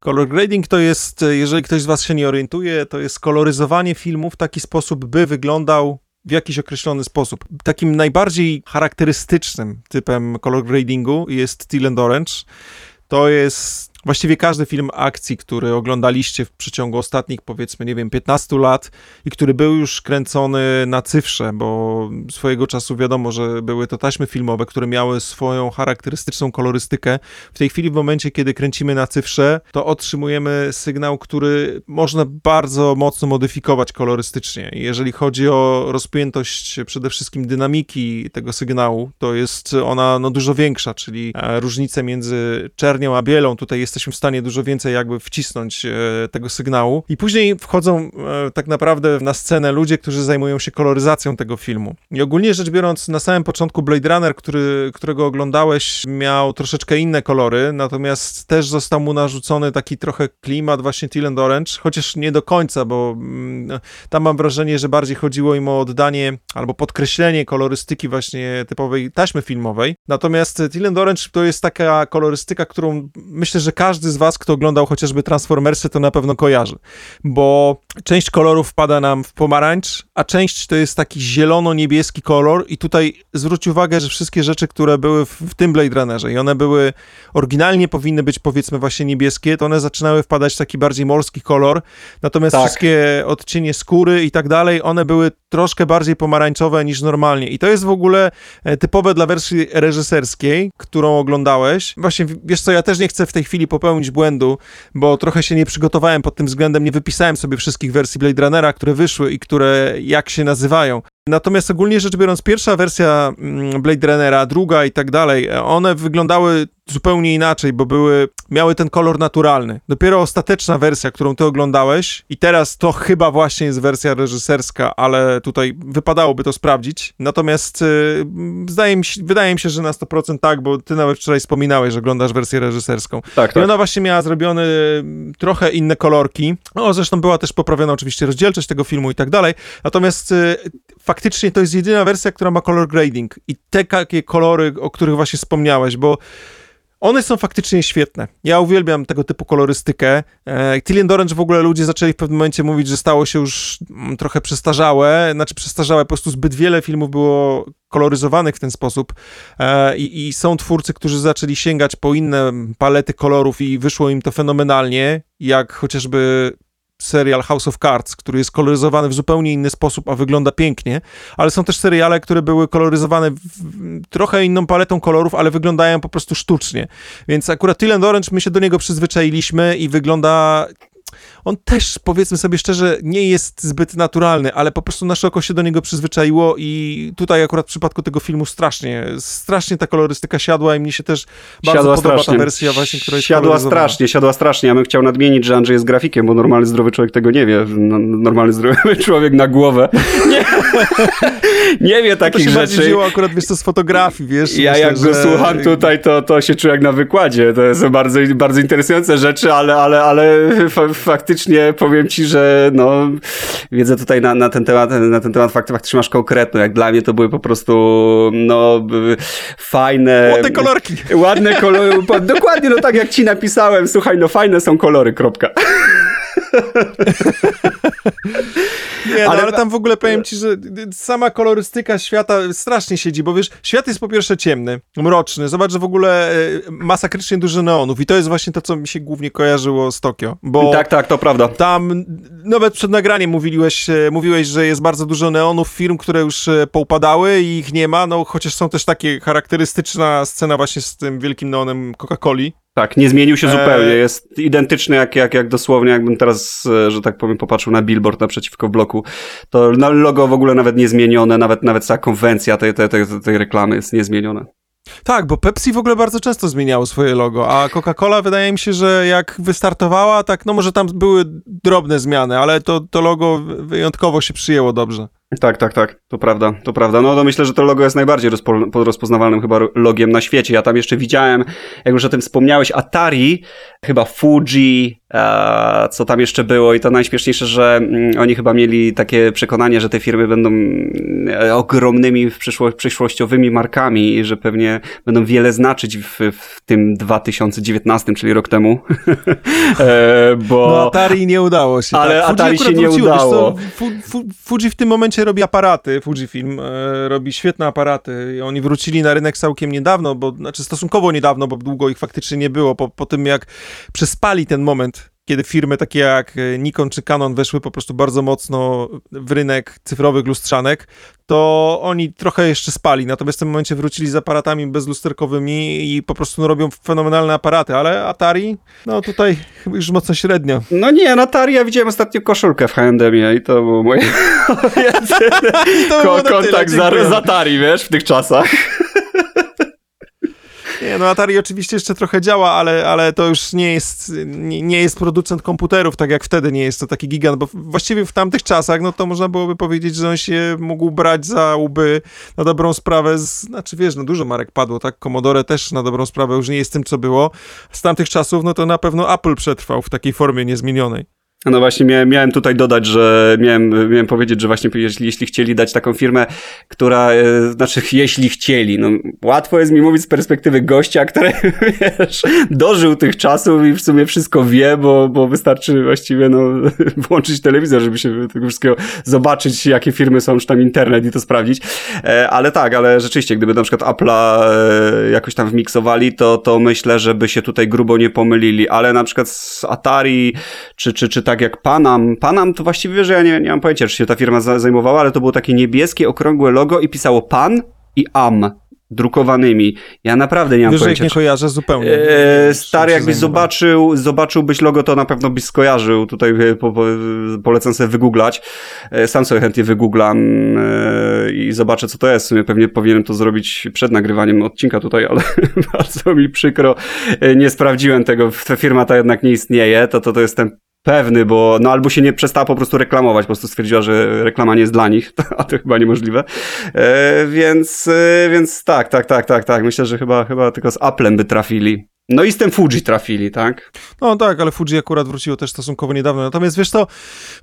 Color grading to jest, jeżeli ktoś z Was się nie orientuje, to jest koloryzowanie filmu w taki sposób, by wyglądał w jakiś określony sposób. Takim najbardziej charakterystycznym typem color gradingu jest Teal and Orange. To jest właściwie każdy film akcji, który oglądaliście w przeciągu ostatnich, powiedzmy, nie wiem, 15 lat i który był już kręcony na cyfrze, bo swojego czasu wiadomo, że były to taśmy filmowe, które miały swoją charakterystyczną kolorystykę. W tej chwili, w momencie, kiedy kręcimy na cyfrze, to otrzymujemy sygnał, który można bardzo mocno modyfikować kolorystycznie. Jeżeli chodzi o rozpiętość przede wszystkim dynamiki tego sygnału, to jest ona no, dużo większa, czyli e, różnice między czernią a bielą, tutaj jesteśmy w stanie dużo więcej jakby wcisnąć e, tego sygnału. I później wchodzą e, tak naprawdę na scenę ludzie, którzy zajmują się koloryzacją tego filmu. I ogólnie rzecz biorąc, na samym początku Blade Runner, który, którego oglądałeś, miał troszeczkę inne kolory, natomiast też został mu narzucony taki trochę klimat właśnie Teal Orange, chociaż nie do końca, bo mm, tam mam wrażenie, że bardziej chodziło im o oddanie albo podkreślenie kolorystyki właśnie typowej taśmy filmowej. Natomiast Teal Orange to jest taka kolorystyka, którą myślę, że każdy z was, kto oglądał chociażby Transformersy, to na pewno kojarzy, bo część kolorów wpada nam w pomarańcz, a część to jest taki zielono-niebieski kolor i tutaj zwróć uwagę, że wszystkie rzeczy, które były w, w tym Blade Runnerze i one były, oryginalnie powinny być powiedzmy właśnie niebieskie, to one zaczynały wpadać w taki bardziej morski kolor, natomiast Tak. wszystkie odcienie skóry i tak dalej, one były troszkę bardziej pomarańczowe niż normalnie i to jest w ogóle e, typowe dla wersji reżyserskiej, którą oglądałeś. Właśnie, wiesz co, ja też nie chcę w tej chwili popełnić błędu, bo trochę się nie przygotowałem pod tym względem, nie wypisałem sobie wszystkich wersji Blade Runnera, które wyszły i które jak się nazywają. Natomiast ogólnie rzecz biorąc, pierwsza wersja mm, Blade Runnera, druga i tak dalej, one wyglądały zupełnie inaczej, bo były, miały ten kolor naturalny. Dopiero ostateczna wersja, którą ty oglądałeś i teraz to chyba właśnie jest wersja reżyserska, ale tutaj wypadałoby to sprawdzić. Natomiast y, zdaje mi się, wydaje mi się, że na 100% tak, bo ty nawet wczoraj wspominałeś, że oglądasz wersję reżyserską. Tak, I tak. ona właśnie miała zrobione mm, trochę inne kolorki. No, zresztą była też poprawiona oczywiście rozdzielczość tego filmu i tak dalej. Natomiast y, faktycznie to jest jedyna wersja, która ma color grading. I te takie kolory, o których właśnie wspomniałeś, bo one są faktycznie świetne. Ja uwielbiam tego typu kolorystykę. E, Tillian Orange w ogóle ludzie zaczęli w pewnym momencie mówić, że stało się już mm, trochę przestarzałe. Znaczy przestarzałe, po prostu zbyt wiele filmów było koloryzowanych w ten sposób e, i, i są twórcy, którzy zaczęli sięgać po inne palety kolorów i wyszło im to fenomenalnie, jak chociażby serial House of Cards, który jest koloryzowany w zupełnie inny sposób, a wygląda pięknie, ale są też seriale, które były koloryzowane trochę inną paletą kolorów, ale wyglądają po prostu sztucznie. Więc akurat Tilland Orange, my się do niego przyzwyczailiśmy i wygląda... On też, powiedzmy sobie szczerze, nie jest zbyt naturalny, ale po prostu nasze oko się do niego przyzwyczaiło i tutaj akurat w przypadku tego filmu strasznie, strasznie ta kolorystyka siadła i mnie się też bardzo Siadła podoba strasznie. ta wersja właśnie, która jest Siadła strasznie, siadła strasznie. Ja bym chciał nadmienić, że Andrzej jest grafikiem, bo normalny zdrowy człowiek tego nie wie. No, Normalny zdrowy człowiek na głowę nie, nie wie To takich się bardziej rzeczy. wzięło akurat, wiesz, to z fotografii, wiesz. Ja myślę, jak go że- słucham tutaj, to, to się czuję jak na wykładzie. To są bardzo, bardzo interesujące rzeczy, ale, ale, ale faktycznie powiem ci, że no, wiedzę tutaj na, na ten temat, na ten temat fakt, faktycznie masz konkretną. Jak dla mnie to były po prostu no, fajne. Ładne kolorki. Ładne kolory. Dokładnie, no tak jak ci napisałem. Słuchaj, no fajne są kolory, kropka. Nie, no, Ale- ale, tam w ogóle powiem ci, że sama kolorystyka świata strasznie siedzi, bo wiesz, świat jest po pierwsze ciemny, mroczny. Zobacz, że w ogóle e, masakrycznie dużo neonów i to jest właśnie to, co mi się głównie kojarzyło z Tokio, bo Tak, tak, to prawda. tam nawet przed nagraniem mówiłeś, e, mówiłeś, że jest bardzo dużo neonów firm, które już e, poupadały i ich nie ma, no chociaż są też takie charakterystyczna scena właśnie z tym wielkim neonem Coca-Coli. Tak, nie zmienił się E, zupełnie. Jest identyczny jak, jak, jak dosłownie, jakbym teraz, e, że tak powiem, popatrzył na billboard naprzeciwko bloku. To no, logo w ogóle nawet niezmienione, nawet, nawet cała konwencja tej, tej, tej, tej reklamy jest niezmieniona. Tak, bo Pepsi w ogóle bardzo często zmieniało swoje logo, a Coca-Cola wydaje mi się, że jak wystartowała, tak, no może tam były drobne zmiany, ale to, to logo wyjątkowo się przyjęło dobrze. Tak, tak, tak, to prawda, to prawda. No to myślę, że to logo jest najbardziej rozpo, rozpoznawalnym chyba logiem na świecie. Ja tam jeszcze widziałem, jak już o tym wspomniałeś, Atari, chyba Fuji, e, co tam jeszcze było i to najśmieszniejsze, że mm, oni chyba mieli takie przekonanie, że te firmy będą e, ogromnymi w przyszło, przyszłościowymi markami i że pewnie będą wiele znaczyć w, w tym 2019, czyli rok temu. e, bo... No Atari nie udało się. Ale tak. Atari się nie wróciło, wiesz udało. Fu, Fuji w tym momencie robi aparaty, Fujifilm e, robi świetne aparaty i oni wrócili na rynek całkiem niedawno, bo, znaczy stosunkowo niedawno, bo długo ich faktycznie nie było, po, po tym jak przespali ten moment, kiedy firmy takie jak e, Nikon czy Canon weszły po prostu bardzo mocno w rynek cyfrowych lustrzanek, to oni trochę jeszcze spali, natomiast w tym momencie wrócili z aparatami bezlusterkowymi i po prostu no, robią fenomenalne aparaty, ale Atari, no tutaj już mocno średnio. No nie, no Atari, ja widziałem ostatnio koszulkę w H&M i to było moje To tyle, kontakt dziękujemy. z Atari, wiesz, w tych czasach. Nie, no Atari oczywiście jeszcze trochę działa, ale, ale to już nie jest, nie, nie jest producent komputerów, tak jak wtedy nie jest to taki gigant, bo właściwie w tamtych czasach, no to można byłoby powiedzieć, że on się mógł brać za łby na dobrą sprawę, z, znaczy wiesz, no dużo marek padło, tak, Commodore też na dobrą sprawę już nie jest tym, co było. Z tamtych czasów, no to na pewno Apple przetrwał w takiej formie niezmienionej. No właśnie, miałem, miałem tutaj dodać, że miałem, miałem powiedzieć, że właśnie jeśli, jeśli chcieli dać taką firmę, która, e, znaczy jeśli chcieli, no łatwo jest mi mówić z perspektywy gościa, który, wiesz, dożył tych czasów i w sumie wszystko wie, bo, bo wystarczy właściwie, no, włączyć telewizor, żeby się tego wszystkiego zobaczyć, jakie firmy są, czy tam internet i to sprawdzić. E, ale tak, ale rzeczywiście, gdyby na przykład Apple'a e, jakoś tam wmiksowali, to, to myślę, żeby się tutaj grubo nie pomylili, ale na przykład z Atari, czy, czy, czy tak jak Panam, Panam to właściwie, że ja nie, nie mam pojęcia, czy się ta firma za- zajmowała, ale to było takie niebieskie, okrągłe logo i pisało Pan i Am. drukowanymi. Ja naprawdę nie mam Wiesz, pojęcia. nie kojarzę zupełnie. E, stary, jakbyś zobaczył, zobaczyłbyś logo, to na pewno byś skojarzył. Tutaj e, po, po, polecam sobie wygooglać. E, Sam sobie chętnie wygooglam e, i zobaczę, co to jest. W sumie pewnie powinienem to zrobić przed nagrywaniem odcinka tutaj, ale bardzo mi przykro. Nie sprawdziłem tego. Ta firma ta jednak nie istnieje. To, to, to jestem pewny, bo no albo się nie przestała po prostu reklamować, po prostu stwierdziła, że reklama nie jest dla nich, a to chyba niemożliwe. E, więc, e, więc tak, tak, tak, tak, tak. Myślę, że chyba, chyba tylko z Applem by trafili. No i z tym Fuji trafili, tak? No tak, ale Fuji akurat wróciło też stosunkowo niedawno. Natomiast wiesz to,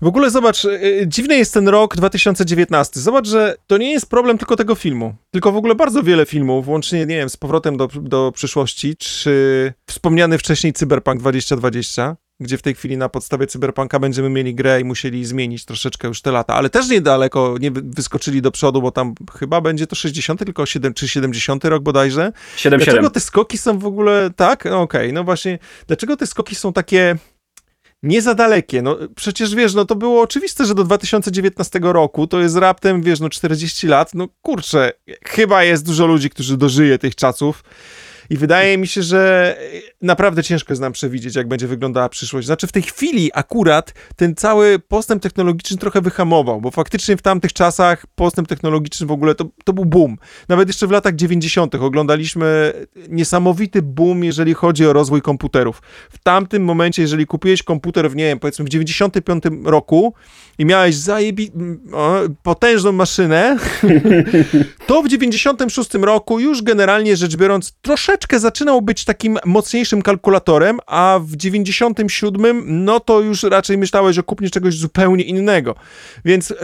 w ogóle zobacz, y, y, dziwny jest ten rok 2019. Zobacz, że to nie jest problem tylko tego filmu, tylko w ogóle bardzo wiele filmów, łącznie, nie wiem, z powrotem do, do przyszłości, czy wspomniany wcześniej Cyberpunk 2020, gdzie w tej chwili na podstawie Cyberpunka będziemy mieli grę i musieli zmienić troszeczkę już te lata, ale też niedaleko nie wy- wyskoczyli do przodu, bo tam chyba będzie to 60, tylko 7 czy 70 rok bodajże. 7-7. Dlaczego te skoki są w ogóle tak? No Okej, no właśnie. Dlaczego te skoki są takie nie za dalekie? No przecież wiesz, no to było oczywiste, że do 2019 roku to jest raptem, wiesz, no 40 lat. No kurczę, chyba jest dużo ludzi, którzy dożyje tych czasów. I wydaje mi się, że naprawdę ciężko jest nam przewidzieć, jak będzie wyglądała przyszłość. Znaczy, w tej chwili akurat ten cały postęp technologiczny trochę wyhamował, bo faktycznie w tamtych czasach postęp technologiczny w ogóle to, to był boom. Nawet jeszcze w latach 90. oglądaliśmy niesamowity boom, jeżeli chodzi o rozwój komputerów. W tamtym momencie, jeżeli kupiłeś komputer w, nie wiem, powiedzmy w 95 roku i miałeś zajebi... potężną maszynę, to w 96 roku już generalnie rzecz biorąc troszeczkę zaczynał być takim mocniejszym kalkulatorem, a w 97 no to już raczej myślałeś o kupnie czegoś zupełnie innego. Więc e,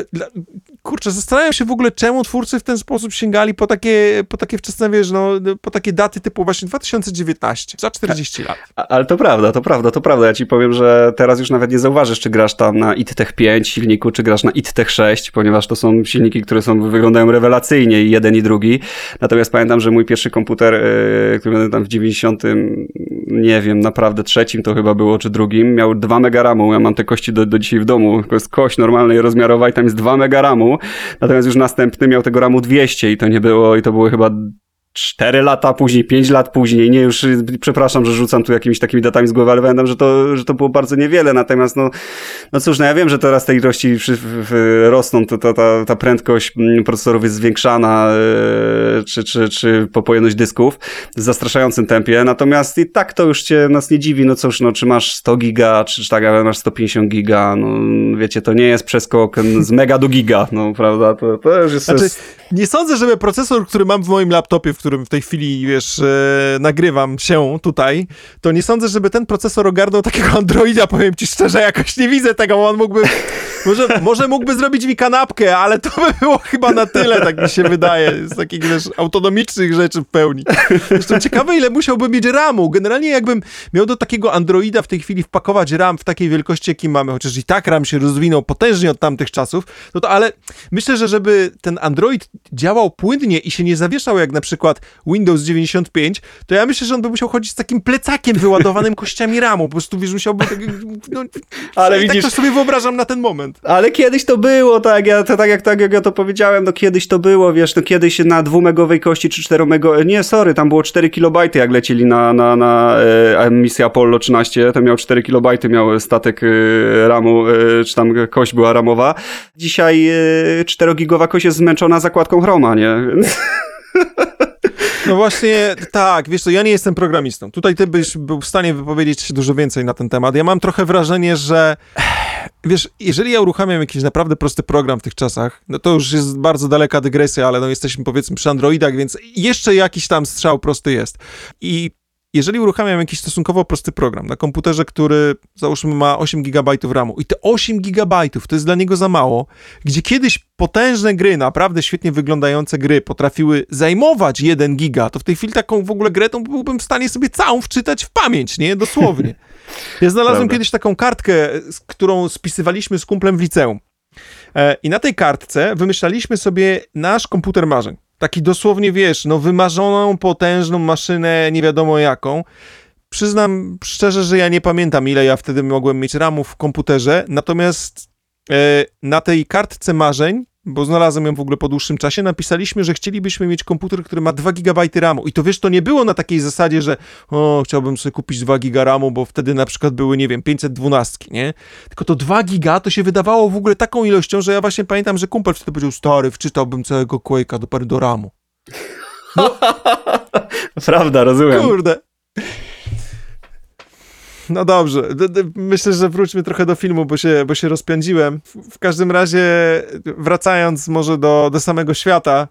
kurczę, zastanawiam się w ogóle czemu twórcy w ten sposób sięgali po takie, po takie wczesne, wiesz, no, po takie daty typu właśnie 2019, za 40 lat. A- Ale to prawda, to prawda, to prawda. Ja ci powiem, że teraz już nawet nie zauważysz, czy grasz tam na ITTech 5 silniku, czy grasz na ITTech 6, ponieważ to są silniki, które są, wyglądają rewelacyjnie i jeden i drugi. Natomiast pamiętam, że mój pierwszy komputer, yy, który tam w 90, nie wiem, naprawdę trzecim to chyba było, czy drugim, miał 2 mega ramu. Ja mam te kości do, do dzisiaj w domu. To jest kość normalnej rozmiarowa i tam jest 2 mega ramu. Natomiast już następny miał tego ramu 200 i to nie było, i to były chyba 4 lata później, 5 lat później, nie już, przepraszam, że rzucam tu jakimiś takimi datami z głowy, ale pamiętam, że to, że to było bardzo niewiele, natomiast no, no cóż, no ja wiem, że teraz te ilości rosną, to, to, ta, ta prędkość mm, procesorów jest zwiększana, yy, czy, czy, czy po pojemność dysków w zastraszającym tempie, natomiast i tak to już cię nas nie dziwi, no cóż, no czy masz 100 giga, czy, czy tak, masz 150 giga, no wiecie, to nie jest przeskok z mega do giga, no prawda, to, to już jest... Znaczy, nie sądzę, żeby procesor, który mam w moim laptopie, w którym w tej chwili, wiesz, e, nagrywam się tutaj, to nie sądzę, żeby ten procesor ogarnął takiego Androida, powiem ci szczerze, jakoś nie widzę tego, bo on mógłby, może, może mógłby zrobić mi kanapkę, ale to by było chyba na tyle, tak mi się wydaje, z takich, wiesz, autonomicznych rzeczy w pełni. Zresztą ciekawe, ile musiałbym mieć RAMu. Generalnie jakbym miał do takiego Androida w tej chwili wpakować RAM w takiej wielkości, jaki mamy, chociaż i tak RAM się rozwinął potężnie od tamtych czasów, no to ale myślę, że żeby ten Android działał płynnie i się nie zawieszał jak na przykład Windows 95, to ja myślę, że on by musiał chodzić z takim plecakiem wyładowanym kościami RAMu. Po prostu, wiesz, musiałby... Tak, no, Ale i widzisz- Tak to sobie wyobrażam na ten moment. Ale kiedyś to było, tak, ja, to, tak, jak, tak jak ja to powiedziałem, no kiedyś to było, wiesz, no kiedyś na dwumegowej kości czy czteromego, nie, sorry, tam było 4 kilobajty, jak lecieli na, na, na e, misję Apollo 13, to miał 4 kilobajty, miał statek e, ramu, e, czy tam kość była ramowa. Dzisiaj e, 4-gigowa kość jest zmęczona zakładką Chroma, nie? No właśnie, tak, wiesz co, ja nie jestem programistą. Tutaj ty byś był w stanie wypowiedzieć się dużo więcej na ten temat. Ja mam trochę wrażenie, że wiesz, jeżeli ja uruchamiam jakiś naprawdę prosty program w tych czasach, no to już jest bardzo daleka dygresja, ale no jesteśmy powiedzmy przy Androidach, więc jeszcze jakiś tam strzał prosty jest. I jeżeli uruchamiam jakiś stosunkowo prosty program na komputerze, który załóżmy ma 8 GB RAMu i te 8 GB to jest dla niego za mało, gdzie kiedyś potężne gry, naprawdę świetnie wyglądające gry potrafiły zajmować 1 giga, to w tej chwili taką w ogóle grę to byłbym w stanie sobie całą wczytać w pamięć, nie? Dosłownie. Ja znalazłem Prawda. kiedyś taką kartkę, z którą spisywaliśmy z kumplem w liceum. E, I na tej kartce wymyślaliśmy sobie nasz komputer marzeń. Taki dosłownie, wiesz, no wymarzoną, potężną maszynę, nie wiadomo jaką. Przyznam szczerze, że ja nie pamiętam, ile ja wtedy mogłem mieć ramów w komputerze, natomiast e, na tej kartce marzeń bo znalazłem ją w ogóle po dłuższym czasie, napisaliśmy, że chcielibyśmy mieć komputer, który ma 2 GB RAMu. I to wiesz, to nie było na takiej zasadzie, że o, chciałbym sobie kupić 2 GB RAMu, bo wtedy na przykład były, nie wiem, 512, nie? Tylko to 2 giga to się wydawało w ogóle taką ilością, że ja właśnie pamiętam, że kumpel wtedy powiedział, stary, wczytałbym całego Quake'a do do RAMu. Prawda, rozumiem. Kurde. No dobrze, myślę, że wróćmy trochę do filmu, bo się, bo się rozpędziłem. W, w każdym razie, wracając może do, do samego świata,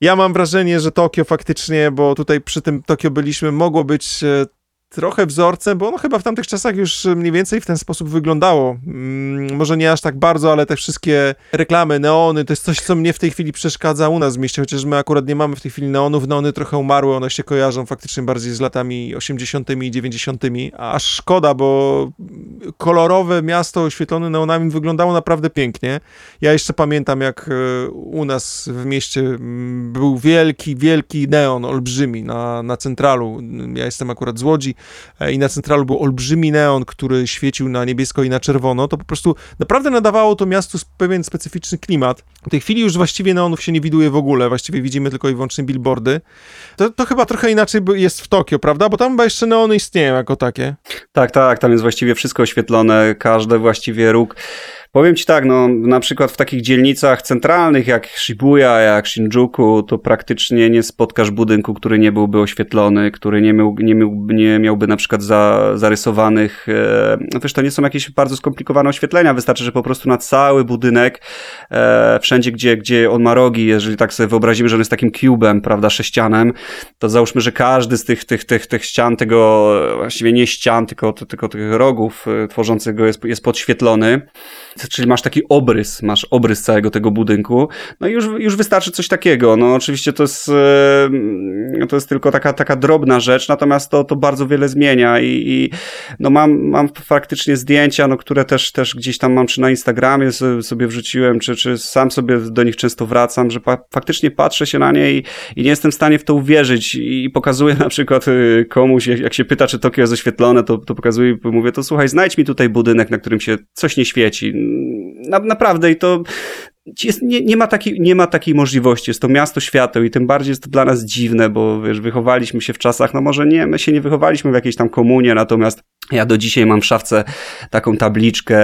ja mam wrażenie, że Tokio faktycznie, bo tutaj przy tym Tokio byliśmy, mogło być e, trochę wzorcem, bo ono chyba w tamtych czasach już mniej więcej w ten sposób wyglądało. Mm, może nie aż tak bardzo, ale te wszystkie reklamy, neony, to jest coś, co mnie w tej chwili przeszkadza u nas w mieście, chociaż my akurat nie mamy w tej chwili neonów. Neony trochę umarły, one się kojarzą faktycznie bardziej z latami 80. i 90. A szkoda, bo kolorowe miasto oświetlone neonami wyglądało naprawdę pięknie. Ja jeszcze pamiętam, jak e, u nas w mieście mm, był wielki, wielki neon, olbrzymi na, na centralu. Ja jestem akurat z Łodzi e, i na centralu był olbrzymi neon, który świecił na niebiesko i na czerwono. To po prostu naprawdę nadawało to miastu pewien specyficzny klimat. W tej chwili już właściwie neonów się nie widuje w ogóle, właściwie widzimy tylko i wyłącznie billboardy. To, to chyba trochę inaczej jest w Tokio, prawda? Bo tam chyba jeszcze neony istnieją jako takie. Tak, tak, tam jest właściwie wszystko oświetlone, każdy właściwie róg. Powiem ci tak, no na przykład w takich dzielnicach centralnych jak Shibuya, jak Shinjuku, to praktycznie nie spotkasz budynku, który nie byłby oświetlony, który nie, miał, nie, miał, nie miałby na przykład za, zarysowanych, e, no wiesz, to nie są jakieś bardzo skomplikowane oświetlenia, wystarczy, że po prostu na cały budynek, e, wszędzie gdzie, gdzie on ma rogi, jeżeli tak sobie wyobrazimy, że on jest takim cubem, prawda, sześcianem, to załóżmy, że każdy z tych, tych, tych, tych ścian, tego właściwie nie ścian, tylko, tylko tych rogów e, tworzących go jest, jest podświetlony. Czyli masz taki obrys, masz obrys całego tego budynku. No i już, już wystarczy coś takiego. No oczywiście to jest, e, to jest tylko taka, taka drobna rzecz, natomiast to, to bardzo wiele zmienia i, i no mam, mam faktycznie zdjęcia, no, które też, też gdzieś tam mam, czy na Instagramie sobie, wrzuciłem, czy, czy sam sobie do nich często wracam, że pa, faktycznie patrzę się na nie i, i nie jestem w stanie w to uwierzyć i pokazuję na przykład y, komuś, jak, jak się pyta, czy Tokio jest oświetlone, to, to pokazuję i mówię, to słuchaj, znajdź mi tutaj budynek, na którym się coś nie świeci. Na, naprawdę i to jest, nie, nie, ma takiej, nie ma takiej możliwości. Jest to miasto świateł i tym bardziej jest to dla nas dziwne, bo wiesz, wychowaliśmy się w czasach, no może nie, my się nie wychowaliśmy w jakiejś tam komunie, natomiast ja do dzisiaj mam w szafce taką tabliczkę,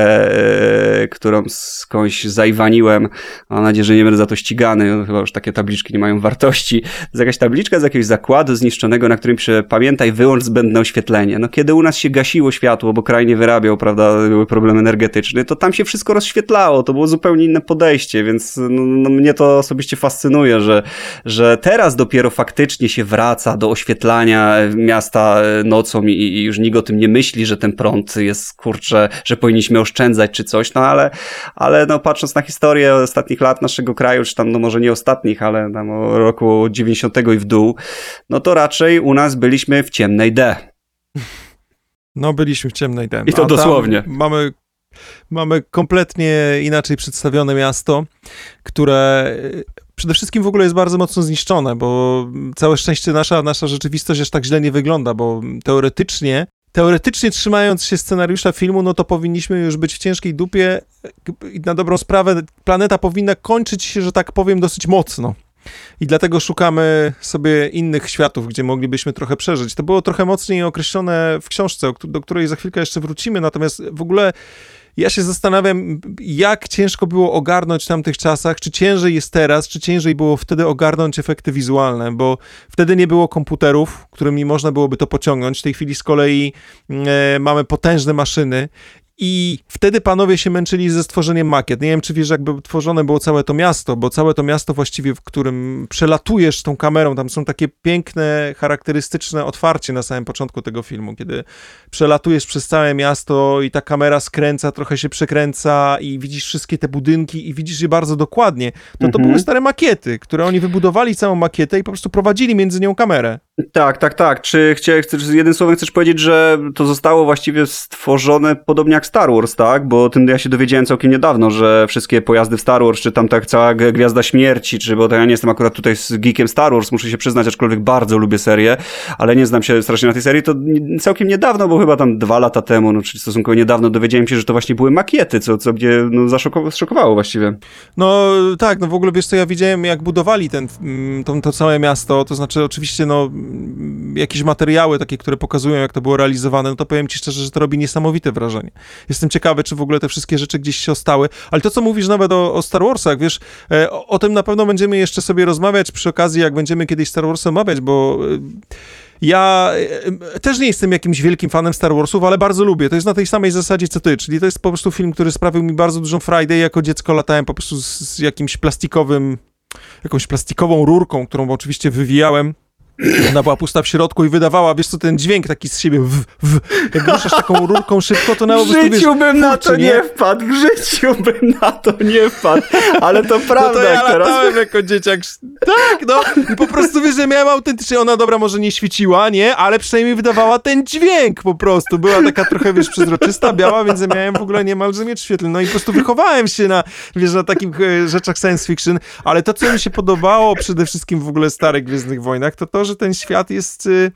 e, którą skądś zaiwaniłem. Mam nadzieję, że nie będę za to ścigany. Chyba już takie tabliczki nie mają wartości. To jest jakaś tabliczka z jakiegoś zakładu zniszczonego, na którym pisze pamiętaj, wyłącz zbędne oświetlenie. No kiedy u nas się gasiło światło, bo kraj nie wyrabiał, prawda, były problemy energetyczne, to tam się wszystko rozświetlało. To było zupełnie inne podejście, więc no, no, mnie to osobiście fascynuje, że, że teraz dopiero faktycznie się wraca do oświetlania miasta nocą i, i już nikt o tym nie myśli, że ten prąd jest, kurczę, że powinniśmy oszczędzać czy coś, no ale, ale no patrząc na historię ostatnich lat naszego kraju, czy tam no może nie ostatnich, ale tam roku 90 i w dół, no to raczej u nas byliśmy w ciemnej D. No, byliśmy w ciemnej D. I to dosłownie. Mamy, mamy kompletnie inaczej przedstawione miasto, które e, przede wszystkim w ogóle jest bardzo mocno zniszczone, bo całe szczęście nasza, nasza rzeczywistość aż tak źle nie wygląda, bo teoretycznie Teoretycznie trzymając się scenariusza filmu, no to powinniśmy już być w ciężkiej dupie i na dobrą sprawę planeta powinna kończyć się, że tak powiem, dosyć mocno. I dlatego szukamy sobie innych światów, gdzie moglibyśmy trochę przeżyć. To było trochę mocniej określone w książce, do której za chwilkę jeszcze wrócimy, natomiast w ogóle ja się zastanawiam, jak ciężko było ogarnąć w tamtych czasach, czy ciężej jest teraz, czy ciężej było wtedy ogarnąć efekty wizualne, bo wtedy nie było komputerów, którymi można byłoby to pociągnąć. W tej chwili z kolei e, mamy potężne maszyny i wtedy panowie się męczyli ze stworzeniem makiet. Nie wiem, czy wiesz, jakby tworzone było całe to miasto, bo całe to miasto właściwie, w którym przelatujesz tą kamerą, tam są takie piękne, charakterystyczne otwarcie na samym początku tego filmu, kiedy przelatujesz przez całe miasto i ta kamera skręca, trochę się przekręca i widzisz wszystkie te budynki i widzisz je bardzo dokładnie. To to Mhm. były stare makiety, które oni wybudowali całą makietę i po prostu prowadzili między nią kamerę. Tak, tak, tak. Czy chcesz, jednym słowem chcesz powiedzieć, że to zostało właściwie stworzone podobnie jak Star Wars, tak? Bo tym ja się dowiedziałem całkiem niedawno, że wszystkie pojazdy w Star Wars, czy tam tak cała Gwiazda Śmierci, czy bo to ja nie jestem akurat tutaj z geekiem Star Wars, muszę się przyznać, aczkolwiek bardzo lubię serię, ale nie znam się strasznie na tej serii, to całkiem niedawno, bo chyba tam dwa lata temu, no czyli stosunkowo niedawno dowiedziałem się, że to właśnie były makiety, co, co mnie no, zaszokowało właściwie. No tak, no w ogóle wiesz co, ja widziałem jak budowali ten, mm, to, to całe miasto, to znaczy oczywiście no jakieś materiały takie, które pokazują, jak to było realizowane, no to powiem ci szczerze, że to robi niesamowite wrażenie. Jestem ciekawy, czy w ogóle te wszystkie rzeczy gdzieś się ostały, ale to, co mówisz nawet o, o Star Warsach, wiesz, e, o, o, tym na pewno będziemy jeszcze sobie rozmawiać przy okazji, jak będziemy kiedyś Star Warsy omawiać, bo... E, ja e, też nie jestem jakimś wielkim fanem Star Warsów, ale bardzo lubię. To jest na tej samej zasadzie co ty, czyli to jest po prostu film, który sprawił mi bardzo dużą frajdę. Jako dziecko latałem po prostu z, z jakimś plastikowym, jakąś plastikową rurką, którą oczywiście wywijałem ona była pusta w środku i wydawała, wiesz co, ten dźwięk taki z siebie, w, w. jak ruszasz taką rurką szybko, to na W życiu wiesz, bym na to nie? nie wpadł, w życiu bym na to nie wpadł, ale to prawda. No to ja teraz... latałem jako dzieciak, tak, no, i po prostu, wiesz, że miałem autentycznie, ona dobra, może nie świeciła, nie, ale przynajmniej wydawała ten dźwięk po prostu, była taka trochę, wiesz, przezroczysta, biała, więc ja miałem w ogóle niemalże miecz świetlny, no i po prostu wychowałem się na, wiesz, na takich e, rzeczach science fiction, ale to, co mi się podobało przede wszystkim w ogóle starych Gwiezdnych Wojnach, to to, że ten świat jest y,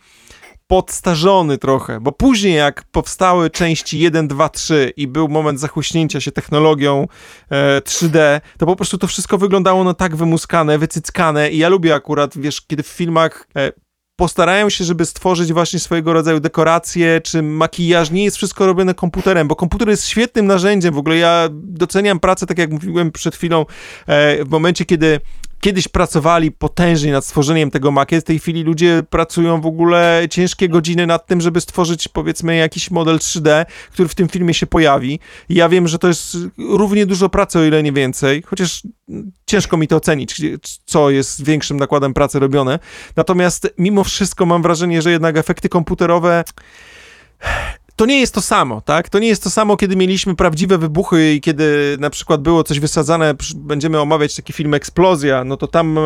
podstarzony trochę, bo później jak powstały części 1, 2, 3 i był moment zachłyśnięcia się technologią e, 3D, to po prostu to wszystko wyglądało no tak wymuskane, wycyckane i ja lubię akurat, wiesz, kiedy w filmach e, postarają się, żeby stworzyć właśnie swojego rodzaju dekoracje czy makijaż. Nie jest wszystko robione komputerem, bo komputer jest świetnym narzędziem. W ogóle ja doceniam pracę, tak jak mówiłem przed chwilą, e, w momencie, kiedy kiedyś pracowali potężnie nad stworzeniem tego makietu, w tej chwili ludzie pracują w ogóle ciężkie godziny nad tym, żeby stworzyć powiedzmy jakiś model 3D, który w tym filmie się pojawi. I ja wiem, że to jest równie dużo pracy, o ile nie więcej, chociaż ciężko mi to ocenić, co jest większym nakładem pracy robione. Natomiast mimo wszystko mam wrażenie, że jednak efekty komputerowe to nie jest to samo, tak? To nie jest to samo, kiedy mieliśmy prawdziwe wybuchy i kiedy na przykład było coś wysadzane, będziemy omawiać taki film Eksplozja, no to tam e,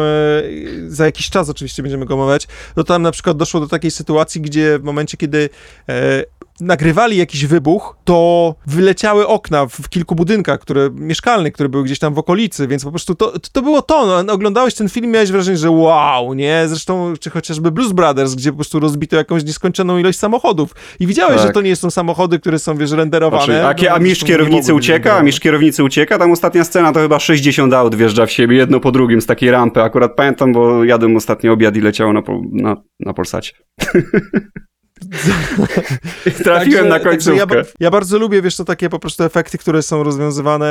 za jakiś czas oczywiście będziemy go omawiać, to tam na przykład doszło do takiej sytuacji, gdzie w momencie, kiedy e, nagrywali jakiś wybuch, to wyleciały okna w kilku budynkach, które, mieszkalnych, które były gdzieś tam w okolicy, więc po prostu to, to było to. No, oglądałeś ten film, miałeś wrażenie, że wow, nie? Zresztą, czy chociażby Blues Brothers, gdzie po prostu rozbito jakąś nieskończoną ilość samochodów i widziałeś, tak. że to nie są samochody, które są, wiesz, renderowane. Znaczy, a, no, a mistrz kierownicy ucieka, a mistrz kierownicy ucieka, tam ostatnia scena to chyba 60 aut wjeżdża w siebie, jedno po drugim z takiej rampy. Akurat pamiętam, bo jadłem ostatni obiad i leciało na, na, na Polsacie. Trafiłem na końcówkę. Ja, ja, bardzo lubię, wiesz, to takie po prostu efekty, które są rozwiązywane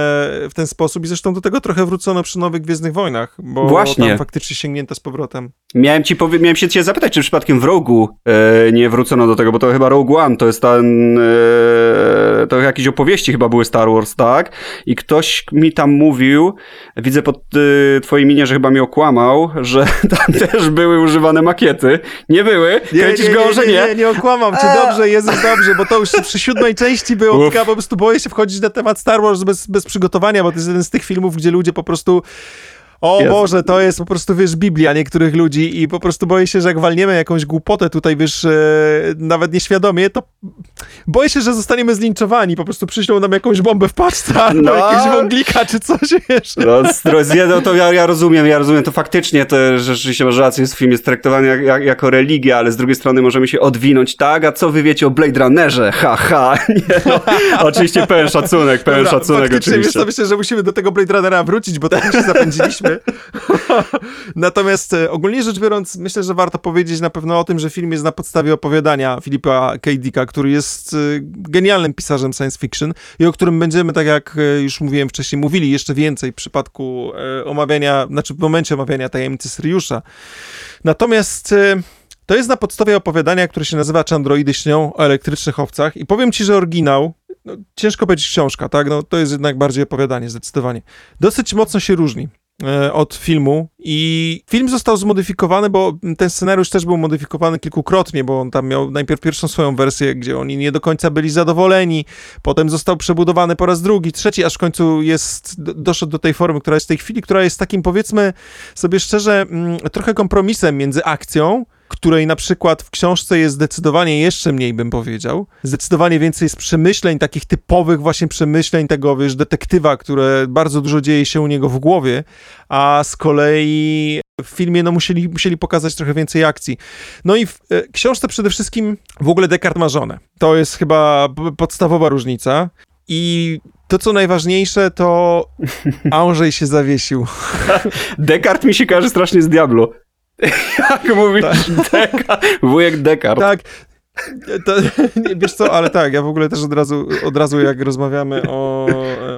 w ten sposób i zresztą do tego trochę wrócono przy nowych Gwiezdnych Wojnach, bo Właśnie. tam faktycznie sięgnięto z powrotem. Miałem ci powie- miałem się cię zapytać, czy przypadkiem w Rogu e, nie wrócono do tego, bo to chyba Rogue One, to jest ten, e, to jakieś opowieści chyba były Star Wars, tak? I ktoś mi tam mówił, widzę pod e, twojej minie, że chyba mnie okłamał, że tam też były używane makiety. Nie były? Kręcisz go, że nie? Nie, nie, nie okłamam cię, dobrze, jest dobrze, bo to już przy siódmej części było, tylko po prostu boję się wchodzić na temat Star Wars bez, bez przygotowania, bo to jest jeden z tych filmów, gdzie ludzie po prostu o jest. Boże, to jest po prostu, wiesz, Biblia niektórych ludzi i po prostu boję się, że jak walniemy jakąś głupotę tutaj, wiesz, e, nawet nieświadomie, to boję się, że zostaniemy zlinczowani, po prostu przyślą nam jakąś bombę w paczce albo no. jakiegoś wąglika czy coś, wiesz. No, no to ja, ja rozumiem, ja rozumiem, to faktycznie to rzeczywiście masz rację, film jest traktowany jak, jak, jako religia, ale z drugiej strony możemy się odwinąć, tak? A co wy wiecie o Blade Runnerze? Ha, ha. Nie, no. oczywiście pełen szacunek, pełen Dobra, szacunek oczywiście. Wiesz, to myślę, że musimy do tego Blade Runnera wrócić, bo tak się zapędziliśmy. Natomiast e, ogólnie rzecz biorąc, myślę, że warto powiedzieć na pewno o tym, że film jest na podstawie opowiadania Filipa K. Dicka, który jest e, genialnym pisarzem science fiction i o którym będziemy, tak jak e, już mówiłem wcześniej, mówili jeszcze więcej w przypadku omawiania, znaczy w momencie omawiania tajemnicy Syriusza. Natomiast to jest na podstawie opowiadania, które się nazywa Czy androidy śnią o elektrycznych owcach i powiem ci, że oryginał no, ciężko powiedzieć książka, tak? No, to jest jednak bardziej opowiadanie, zdecydowanie. Dosyć mocno się różni. E, od filmu i film został zmodyfikowany, bo ten scenariusz też był modyfikowany kilkukrotnie, bo on tam miał najpierw pierwszą swoją wersję, gdzie oni nie do końca byli zadowoleni, potem został przebudowany po raz drugi, trzeci, aż w końcu jest, doszedł do tej formy, która jest w tej chwili, która jest takim powiedzmy sobie szczerze mm, trochę kompromisem między akcją której na przykład w książce jest zdecydowanie jeszcze mniej, bym powiedział. Zdecydowanie więcej jest przemyśleń, takich typowych właśnie przemyśleń tego, wiesz, detektywa, które bardzo dużo dzieje się u niego w głowie, a z kolei w filmie no musieli, musieli pokazać trochę więcej akcji. No i w e, książce przede wszystkim w ogóle Descartes ma żonę. To jest chyba podstawowa różnica. I to, co najważniejsze, to Andrzej się zawiesił. Descartes mi się kojarzy strasznie z Diablo. Jak mówisz, tak. Deka, wujek Descartes. Tak. To, nie, wiesz co, ale tak, ja w ogóle też od razu, od razu jak rozmawiamy o,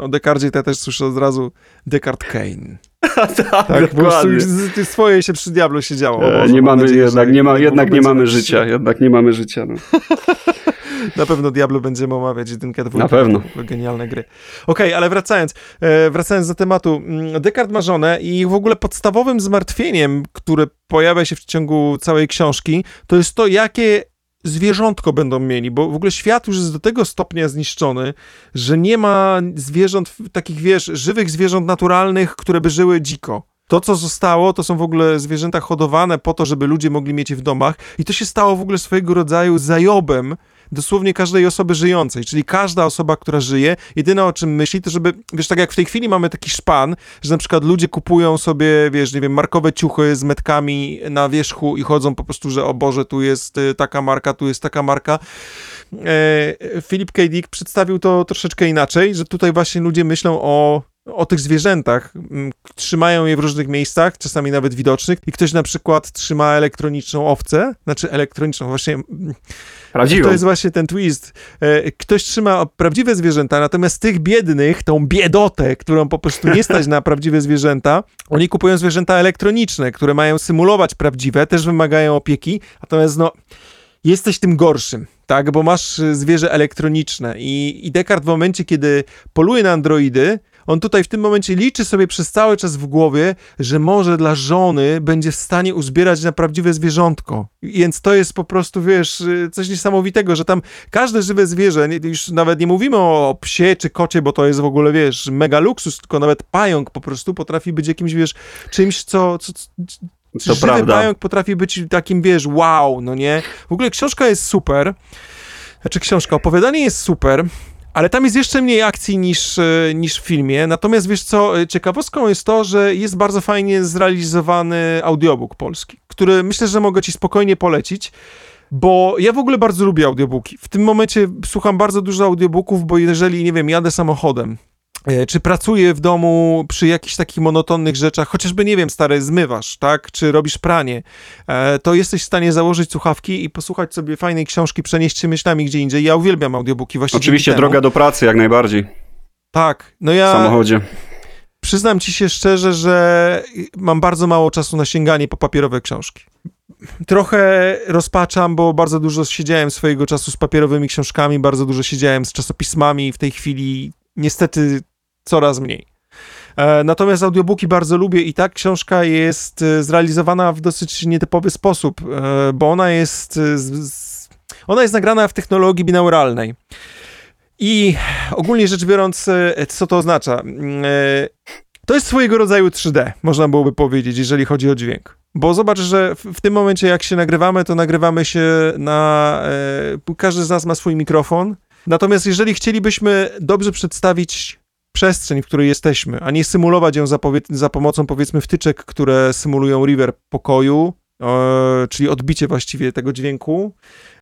o Descartesie, to ja też słyszę od razu Descartes Kane. tak, tak dokładnie. Po swoje się przy Diablo siedziało. E, nie mamy, nadzieję, jednak, nie, ma, jednak nie mamy życia, jednak nie mamy życia. No. Na pewno Diablo będziemy omawiać jedynkę, dwójkę. Na pewno. Genialne gry. Okej, okay, ale wracając, e, wracając do tematu. Mm, Descartes ma żonę i w ogóle podstawowym zmartwieniem, które pojawia się w ciągu całej książki, to jest to, jakie zwierzątko będą mieli, bo w ogóle świat już jest do tego stopnia zniszczony, że nie ma zwierząt, takich wiesz, żywych zwierząt naturalnych, które by żyły dziko. To, co zostało, to są w ogóle zwierzęta hodowane po to, żeby ludzie mogli mieć je w domach i to się stało w ogóle swojego rodzaju zajobem dosłownie każdej osoby żyjącej, czyli każda osoba, która żyje, jedyne o czym myśli, to żeby, wiesz, tak jak w tej chwili mamy taki szpan, że na przykład ludzie kupują sobie, wiesz, nie wiem, markowe ciuchy z metkami na wierzchu i chodzą po prostu, że o Boże, tu jest y, taka marka, tu jest taka marka. E, Philip K. Dick przedstawił to troszeczkę inaczej, że tutaj właśnie ludzie myślą o o tych zwierzętach. Mm, trzymają je w różnych miejscach, czasami nawet widocznych, i ktoś na przykład trzyma elektroniczną owcę, znaczy elektroniczną, właśnie. Mm, Prawdziwą. To jest właśnie ten twist. E, ktoś trzyma prawdziwe zwierzęta, natomiast tych biednych, tą biedotę, którą po prostu nie stać na prawdziwe zwierzęta, oni kupują zwierzęta elektroniczne, które mają symulować prawdziwe, też wymagają opieki, natomiast no jesteś tym gorszym, tak, bo masz zwierzę elektroniczne i, i Descartes w momencie, kiedy poluje na androidy, on tutaj w tym momencie liczy sobie przez cały czas w głowie, że może dla żony będzie w stanie uzbierać na prawdziwe zwierzątko. Więc to jest po prostu, wiesz, coś niesamowitego, że tam każde żywe zwierzę, już nawet nie mówimy o psie czy kocie, bo to jest w ogóle, wiesz, mega luksus, tylko nawet pająk po prostu potrafi być jakimś, wiesz, czymś, co, co, to żywy prawda. pająk potrafi być takim, wiesz, wow, no nie? W ogóle książka jest super. Znaczy książka, opowiadanie jest super, ale tam jest jeszcze mniej akcji niż, e, niż w filmie. Natomiast wiesz co, e, ciekawostką jest to, że jest bardzo fajnie zrealizowany audiobook polski, który myślę, że mogę ci spokojnie polecić. Bo ja w ogóle bardzo lubię audiobooki. W tym momencie słucham bardzo dużo audiobooków, bo jeżeli, nie wiem, jadę samochodem czy pracuje w domu przy jakichś takich monotonnych rzeczach, chociażby, nie wiem, stary, zmywasz, tak, czy robisz pranie, e, to jesteś w stanie założyć słuchawki i posłuchać sobie fajnej książki, przenieść się myślami gdzie indziej. Ja uwielbiam audiobooki właśnie Oczywiście droga do pracy, jak najbardziej. Tak, no ja... W samochodzie. Przyznam ci się szczerze, że mam bardzo mało czasu na sięganie po papierowe książki. Trochę rozpaczam, bo bardzo dużo siedziałem swojego czasu z papierowymi książkami, bardzo dużo siedziałem z czasopismami. W tej chwili niestety coraz mniej. E, natomiast audiobooki bardzo lubię i tak książka jest e, zrealizowana w dosyć nietypowy sposób, e, bo ona jest, ona jest nagrana w technologii binauralnej. I ogólnie rzecz biorąc, co to oznacza? To jest swojego rodzaju 3D, można byłoby powiedzieć, jeżeli chodzi o dźwięk. Bo zobacz, że w, w tym momencie, jak się nagrywamy, to nagrywamy się na. Każdy z nas ma swój mikrofon. Natomiast jeżeli chcielibyśmy dobrze przedstawić przestrzeń, w której jesteśmy, a nie symulować ją za, za pomocą powiedzmy wtyczek, które symulują river pokoju, e, czyli odbicie właściwie tego dźwięku,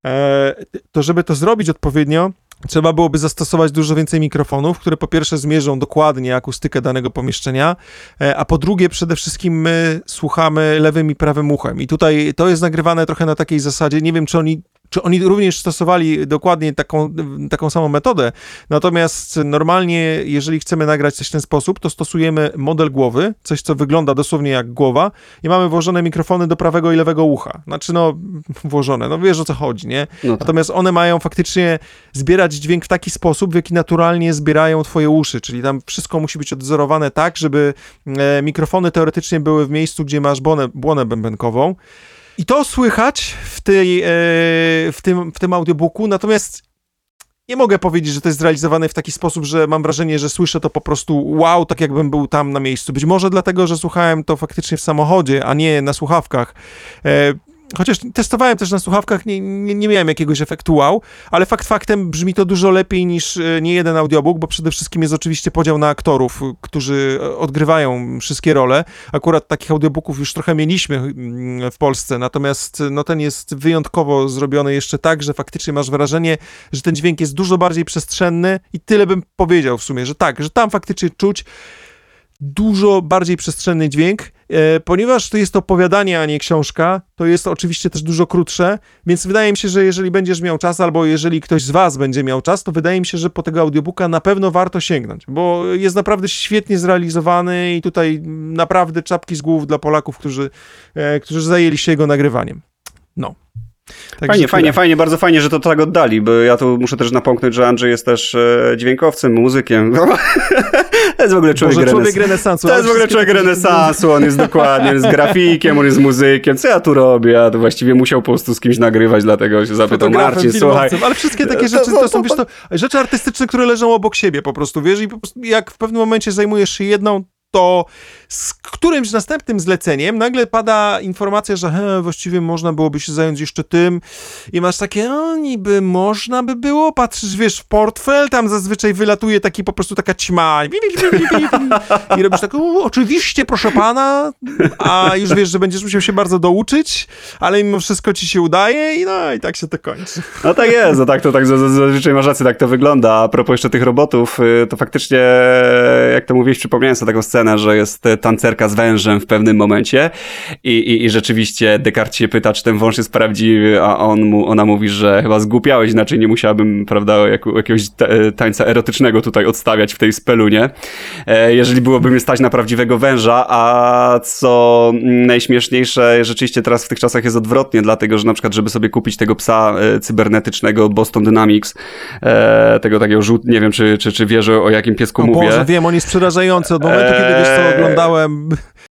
e, to żeby to zrobić odpowiednio, trzeba byłoby zastosować dużo więcej mikrofonów, które po pierwsze zmierzą dokładnie akustykę danego pomieszczenia, e, a po drugie przede wszystkim my słuchamy lewym i prawym uchem. I tutaj to jest nagrywane trochę na takiej zasadzie, nie wiem czy oni czy oni również stosowali dokładnie taką, taką samą metodę. Natomiast normalnie, jeżeli chcemy nagrać coś w ten sposób, to stosujemy model głowy, coś co wygląda dosłownie jak głowa i mamy włożone mikrofony do prawego i lewego ucha. Znaczy no, włożone, no wiesz o co chodzi, nie? No tak. Natomiast one mają faktycznie zbierać dźwięk w taki sposób, w jaki naturalnie zbierają twoje uszy, czyli tam wszystko musi być odzorowane tak, żeby e, mikrofony teoretycznie były w miejscu, gdzie masz błonę, błonę bębenkową. I to słychać w, tej, e, w, tym, w tym audiobooku, natomiast nie mogę powiedzieć, że to jest zrealizowane w taki sposób, że mam wrażenie, że słyszę to po prostu wow, tak jakbym był tam na miejscu. Być może dlatego, że słuchałem to faktycznie w samochodzie, a nie na słuchawkach. E, chociaż testowałem też na słuchawkach, nie, nie, nie miałem jakiegoś efektu wow, ale fakt faktem brzmi to dużo lepiej niż e, nie jeden audiobook, bo przede wszystkim jest oczywiście podział na aktorów, którzy odgrywają wszystkie role. Akurat takich audiobooków już trochę mieliśmy mm, w Polsce, natomiast no ten jest wyjątkowo zrobiony jeszcze tak, że faktycznie masz wrażenie, że ten dźwięk jest dużo bardziej przestrzenny i tyle bym powiedział w sumie, że tak, że tam faktycznie czuć dużo bardziej przestrzenny dźwięk, e, ponieważ to jest opowiadanie, a nie książka, to jest oczywiście też dużo krótsze, więc wydaje mi się, że jeżeli będziesz miał czas, albo jeżeli ktoś z was będzie miał czas, to wydaje mi się, że po tego audiobooka na pewno warto sięgnąć, bo jest naprawdę świetnie zrealizowany i tutaj naprawdę czapki z głów dla Polaków, którzy, e, którzy zajęli się jego nagrywaniem. No. Także fajnie, fajnie, fajnie, bardzo fajnie, że to tak oddali, bo ja tu muszę też napomknąć, że Andrzej jest też e, dźwiękowcem, muzykiem. to jest w ogóle człowiek, Boże, człowiek renesansu. To jest w ogóle człowiek renesansu, on jest dokładnie, on jest grafikiem, on jest muzykiem. Co ja tu robię? Ja to właściwie musiał po prostu z kimś nagrywać, dlatego się zapytał Marcin, słuchaj. Ale wszystkie takie rzeczy to, to są, wiesz, to rzeczy artystyczne, które leżą obok siebie po prostu, wiesz, i po prostu jak w pewnym momencie zajmujesz się jedną, to z którymś następnym zleceniem nagle pada informacja, że he, właściwie można byłoby się zająć jeszcze tym. I masz takie, no niby można by było, patrzysz, wiesz, w portfel, tam zazwyczaj wylatuje taki po prostu taka ćma. I robisz tak, oczywiście, proszę pana, a już wiesz, że będziesz musiał się bardzo douczyć, ale mimo wszystko ci się udaje i no i tak się to kończy. No tak jest, no tak to tak zazwyczaj masz rację, tak to wygląda. A propos jeszcze tych robotów, y, to faktycznie, jak to mówiłeś, przypomniałem sobie taką scenę, że jest tancerka z wężem w pewnym momencie i, i, i rzeczywiście Descartes się pyta, czy ten wąż jest prawdziwy, a on mu, ona mówi, że chyba zgłupiałeś, inaczej nie musiałabym, prawda, jak, jakiegoś tańca erotycznego tutaj odstawiać w tej spelunie. E, jeżeli byłoby mnie stać na prawdziwego węża, a co najśmieszniejsze, rzeczywiście teraz w tych czasach jest odwrotnie, dlatego, że na przykład, żeby sobie kupić tego psa e, cybernetycznego Boston Dynamics, e, tego takiego żółt, nie wiem, czy, czy, czy wiesz o jakim piesku o mówię. Boże, wiem, on jest przerażający. Od momentu, kiedy wiesz co, oglądałem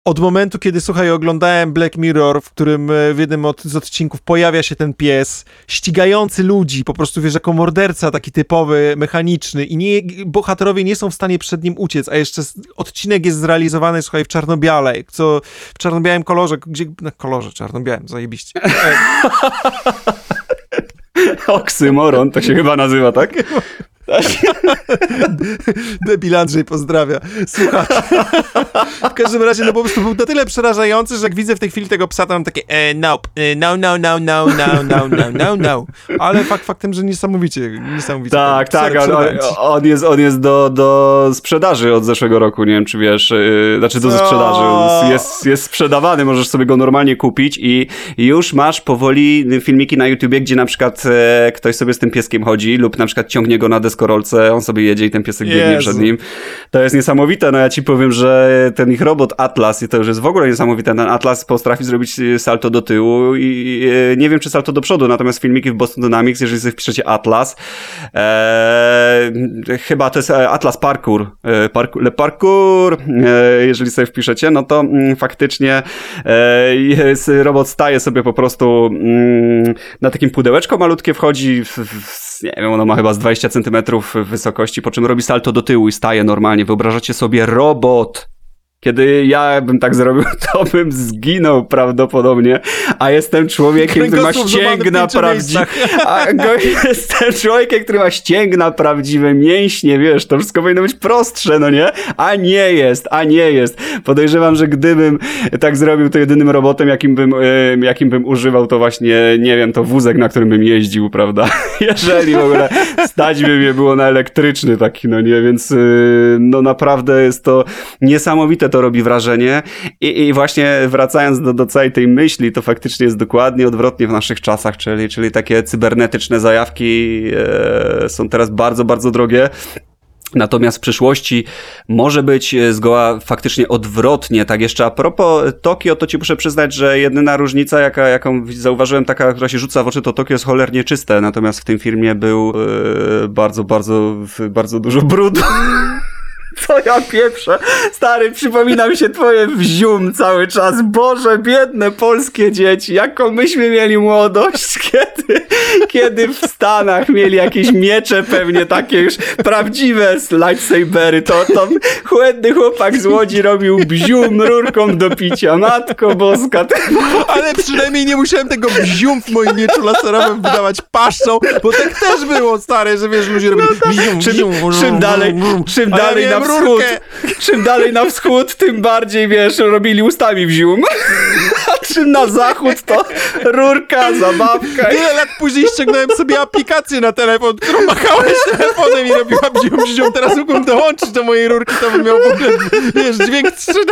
od momentu, kiedy, słuchaj, oglądałem Black Mirror, w którym w jednym od, z odcinków pojawia się ten pies, ścigający ludzi, po prostu, wiesz, jako morderca taki typowy, mechaniczny i nie, bohaterowie nie są w stanie przed nim uciec, a jeszcze odcinek jest zrealizowany, słuchaj, w czarno-biale, co w czarno-białym kolorze, gdzie, na kolorze czarno-białym, zajebiście. Oksymoron, to się chyba nazywa, tak? Debil Andrzej pozdrawia. Słuchaj. W każdym razie, no po prostu był na tyle przerażający, że jak widzę w tej chwili tego psa, to mam takie e, nope, no, no, no, no, no, no, no, no, no. Ale fakt faktem, że niesamowicie, niesamowicie. Tak, tak, on, on, jest, on jest do, do sprzedaży od zeszłego roku, nie wiem, czy wiesz, yy, znaczy do sprzedaży. Jest, jest sprzedawany, możesz sobie go normalnie kupić i już masz powoli filmiki na YouTubie, gdzie na przykład e, ktoś sobie z tym pieskiem chodzi lub na przykład ciągnie go na deskę deskorolce, on sobie jedzie i ten piesek biegnie Jezu. przed nim. To jest niesamowite, no ja ci powiem, że ten ich robot Atlas, i to już jest w ogóle niesamowite, ten Atlas potrafi zrobić salto do tyłu i nie wiem, czy salto do przodu, natomiast filmiki w Boston Dynamics, jeżeli sobie wpiszecie Atlas, e, chyba to jest e, Atlas Parkour, e, parkour Le Parkour, e, jeżeli sobie wpiszecie, no to mm, faktycznie e, jest, robot staje sobie po prostu mm, na takim pudełeczko malutkie, wchodzi w, w nie wiem, ono ma chyba z 20 centymetrów wysokości, po czym robi salto do tyłu i staje normalnie. Wyobrażacie sobie robot kiedy ja bym tak zrobił, to bym zginął prawdopodobnie, a jestem człowiekiem, który ma ścięgna prawdziwe. Jestem człowiekiem, który ma ścięgna prawdziwe, mięśnie, wiesz, to wszystko powinno być prostsze, no nie? A nie jest, a nie jest. Podejrzewam, że gdybym tak zrobił, to jedynym robotem, jakim bym, jakim bym używał, to właśnie, nie wiem, to wózek, na którym bym jeździł, prawda? Jeżeli w ogóle stać by mnie było na elektryczny taki, no nie? Więc y, no naprawdę jest to niesamowite to robi wrażenie. I, i właśnie wracając do, do całej tej myśli, to faktycznie jest dokładnie odwrotnie w naszych czasach, czyli, czyli takie cybernetyczne zajawki e, są teraz bardzo, bardzo drogie. Natomiast w przyszłości może być zgoła faktycznie odwrotnie. Tak jeszcze a propos Tokio, to ci muszę przyznać, że jedyna różnica, jaka, jaką zauważyłem, taka, która się rzuca w oczy, to Tokio jest cholernie czyste. Natomiast w tym filmie był e, bardzo, bardzo, bardzo dużo brudu. Co ja pieprzę? Stary, przypomina mi się twoje wzium cały czas. Boże, biedne polskie dzieci. Jaką myśmy mieli młodość kiedy, kiedy w Stanach mieli jakieś miecze pewnie takie już prawdziwe lightsabery, to, to chłodny chłopak z Łodzi robił bzium rurką do picia. Matko boska. Ale przynajmniej nie musiałem tego bzium w moim mieczu laserowym wydawać paszczą, bo tak też było, stare, że wiesz, ludzie robili bzium, Czym, bzium, czym dalej, czym dalej na wschód, czym dalej na wschód, tym bardziej, wiesz, robili ustami bzium. A na zachód, to rurka, zabawka. Wiele lat później ściągnąłem sobie aplikację na telefon, którą machałeś telefonem i robiła bzium, bzium. Teraz mógłbym dołączyć do mojej rurki, to bym miał w ogóle, wiesz, dźwięk 3D.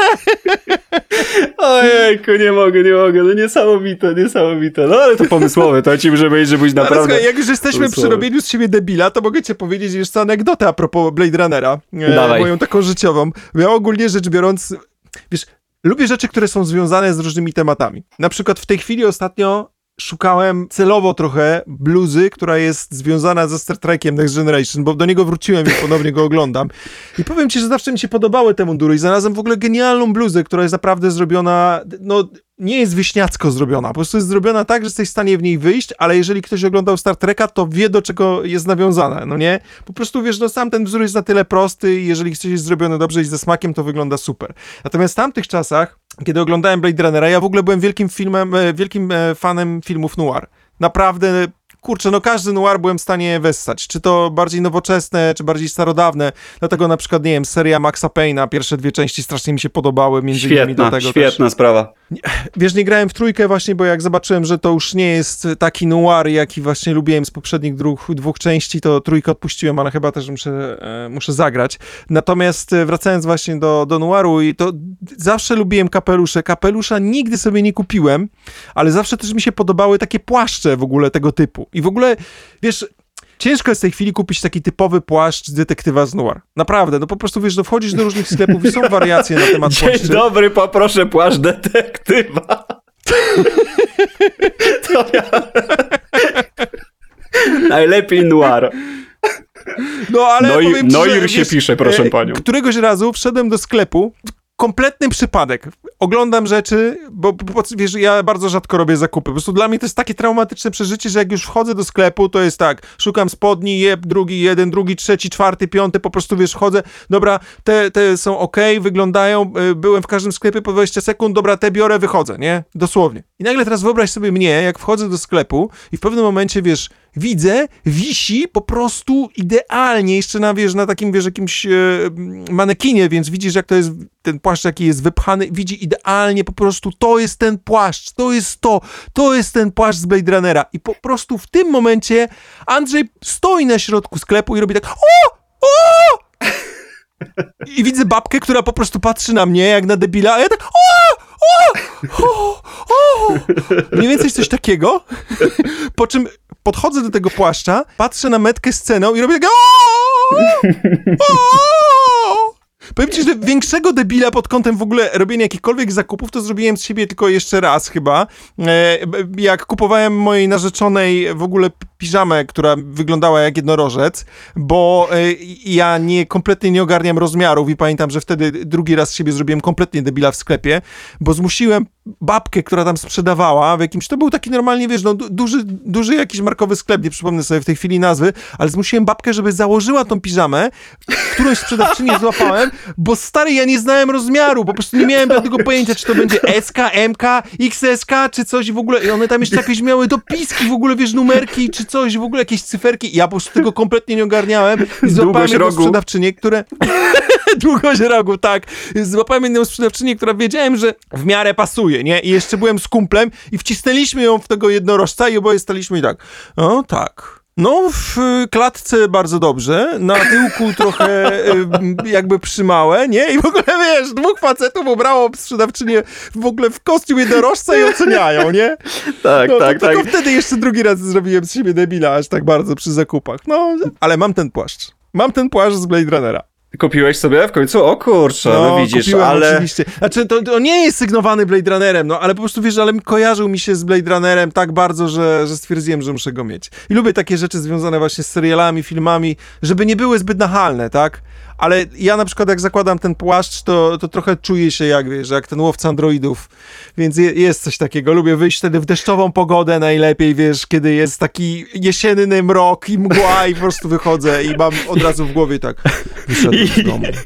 Ojejku, nie mogę, nie mogę, no niesamowite, niesamowite. No ale to pomysłowe, to ci muszę powiedzieć, że byś Ale naprawdę... słuchaj, jak już jesteśmy przy Słowo. robieniu z siebie debila, to mogę ci powiedzieć jeszcze anegdotę a propos Blade Runnera. E, Dawaj. moją taką życiową. Ja ogólnie rzecz biorąc, wiesz, lubię rzeczy, które są związane z różnymi tematami. Na przykład w tej chwili ostatnio szukałem celowo trochę bluzy, która jest związana ze Star Trekiem Next Generation, bo do niego wróciłem i ponownie go oglądam. I powiem ci, że zawsze mi się podobały te mundury i znalazłem w ogóle genialną bluzę, która jest naprawdę zrobiona, no nie jest wyśniacko zrobiona, po prostu jest zrobiona tak, że jesteś w stanie w niej wyjść, ale jeżeli ktoś oglądał Star Treka, to wie do czego jest nawiązana, no nie? Po prostu wiesz, no sam ten wzór jest na tyle prosty i jeżeli coś jest zrobione dobrze i ze smakiem, to wygląda super. Natomiast w tamtych czasach, kiedy oglądałem Blade Runnera, ja w ogóle byłem wielkim filmem, e, wielkim e, fanem filmów noir. Naprawdę kurczę, no każdy noir byłem w stanie wessać. Czy to bardziej nowoczesne, czy bardziej starodawne. Dlatego na przykład, nie wiem, seria Maxa Payne'a, pierwsze dwie części strasznie mi się podobały, między innymi do Świetna, tego świetna też. sprawa. Wiesz, nie grałem w trójkę właśnie, bo jak zobaczyłem, że to już nie jest taki noir, jaki właśnie lubiłem z poprzednich dwóch, dwóch części, to trójkę odpuściłem, ale chyba też muszę, e, muszę zagrać. Natomiast e, wracając właśnie do, do noiru, i to zawsze lubiłem kapelusze. Kapelusza nigdy sobie nie kupiłem, ale zawsze też mi się podobały takie płaszcze w ogóle tego typu. I w ogóle, wiesz, ciężko jest w tej chwili kupić taki typowy płaszcz detektywa z noir. Naprawdę, no po prostu wiesz, no wchodzisz do różnych sklepów i są wariacje na temat Dzień płaszczy. dobry, poproszę płaszcz detektywa. To ja... Najlepiej noir. No ale No i- powiem ci, Noir się pisze, proszę e, panią. Któregoś razu wszedłem do sklepu, kompletny przypadek. Oglądam rzeczy, bo, bo wiesz, ja bardzo rzadko robię zakupy. Po prostu dla mnie to jest takie traumatyczne przeżycie, że jak już wchodzę do sklepu, to jest tak, szukam spodni, jeb, drugi, jeden, drugi, trzeci, czwarty, piąty, po prostu wiesz, wchodzę, dobra, te, te są ok, wyglądają, y, byłem w każdym sklepie po 20 sekund, dobra, te biorę, wychodzę, nie? Dosłownie. I nagle teraz wyobraź sobie mnie, jak wchodzę do sklepu i w pewnym momencie, wiesz, widzę, wisi po prostu idealnie, jeszcze na, wiesz, na takim, wiesz, jakimś e, manekinie, więc widzisz, jak to jest, ten płaszcz, jaki jest wypchany, widzi idealnie po prostu, to jest ten płaszcz, to jest to, to jest ten płaszcz z Blade Runnera i po prostu w tym momencie Andrzej stoi na środku sklepu i robi tak, o, o! I widzę babkę, która po prostu patrzy na mnie jak na debila, a ja tak, o, o, o. Mniej więcej coś takiego. Po czym podchodzę do tego płaszcza, patrzę na metkę z ceną i robię tak, o, o. Powiem ci, że większego debila pod kątem w ogóle robienia jakichkolwiek zakupów, to zrobiłem z siebie tylko jeszcze raz chyba. E, jak kupowałem mojej narzeczonej w ogóle piżamę, która wyglądała jak jednorożec, bo e, ja nie, kompletnie nie ogarniam rozmiarów i pamiętam, że wtedy drugi raz z siebie zrobiłem kompletnie debila w sklepie, bo zmusiłem babkę, która tam sprzedawała w jakimś, to był taki normalnie, wiesz, no du- duży, duży jakiś markowy sklep, nie przypomnę sobie w tej chwili nazwy, ale zmusiłem babkę, żeby założyła tą piżamę, którąś sprzedawczynię złapałem, bo stary, ja nie znałem rozmiaru, po prostu nie miałem żadnego pojęcia, czy to będzie SK, MK, XSK, czy coś w ogóle, i one tam jeszcze jakieś miały dopiski, w ogóle, wiesz, numerki, czy coś, w ogóle jakieś cyferki, ja po prostu tego kompletnie nie ogarniałem. I złapałem jedną sprzedawczynię, które... Długość rogu, tak. Złapałem jedną sprzedawczynię, która wiedziałem, że w miarę pasuje, nie? I jeszcze byłem z kumplem i wcisnęliśmy ją w tego jednorożca i oboje staliśmy i tak, o tak... No, w y, klatce bardzo dobrze, na tyłku trochę y, jakby przymałe, nie? I w ogóle, wiesz, dwóch facetów ubrało sprzedawczynię w ogóle w kostium jednorożca i oceniają, nie? Tak, No, tak, tak. Tylko wtedy jeszcze drugi raz zrobiłem z siebie debila aż tak bardzo przy zakupach. No, ale mam ten płaszcz. Mam ten płaszcz z Blade Runnera. Kupiłeś sobie w końcu? O kurczę, no, widzisz, kupiłem ale... oczywiście. Znaczy, to, to nie jest sygnowany Blade Runnerem, no, ale po prostu, wiesz, ale kojarzył mi się z Blade Runnerem tak bardzo, że, że stwierdziłem, że muszę go mieć. I lubię takie rzeczy związane właśnie z serialami, filmami, żeby nie były zbyt nachalne, tak? Ale ja na przykład jak zakładam ten płaszcz, to, to trochę czuję się jak, wiesz, jak ten łowca androidów, więc je, jest coś takiego. Lubię wyjść wtedy w deszczową pogodę najlepiej, wiesz, kiedy jest taki jesienny mrok i mgła i po prostu wychodzę i mam od razu w głowie tak, wyszedłem z domu,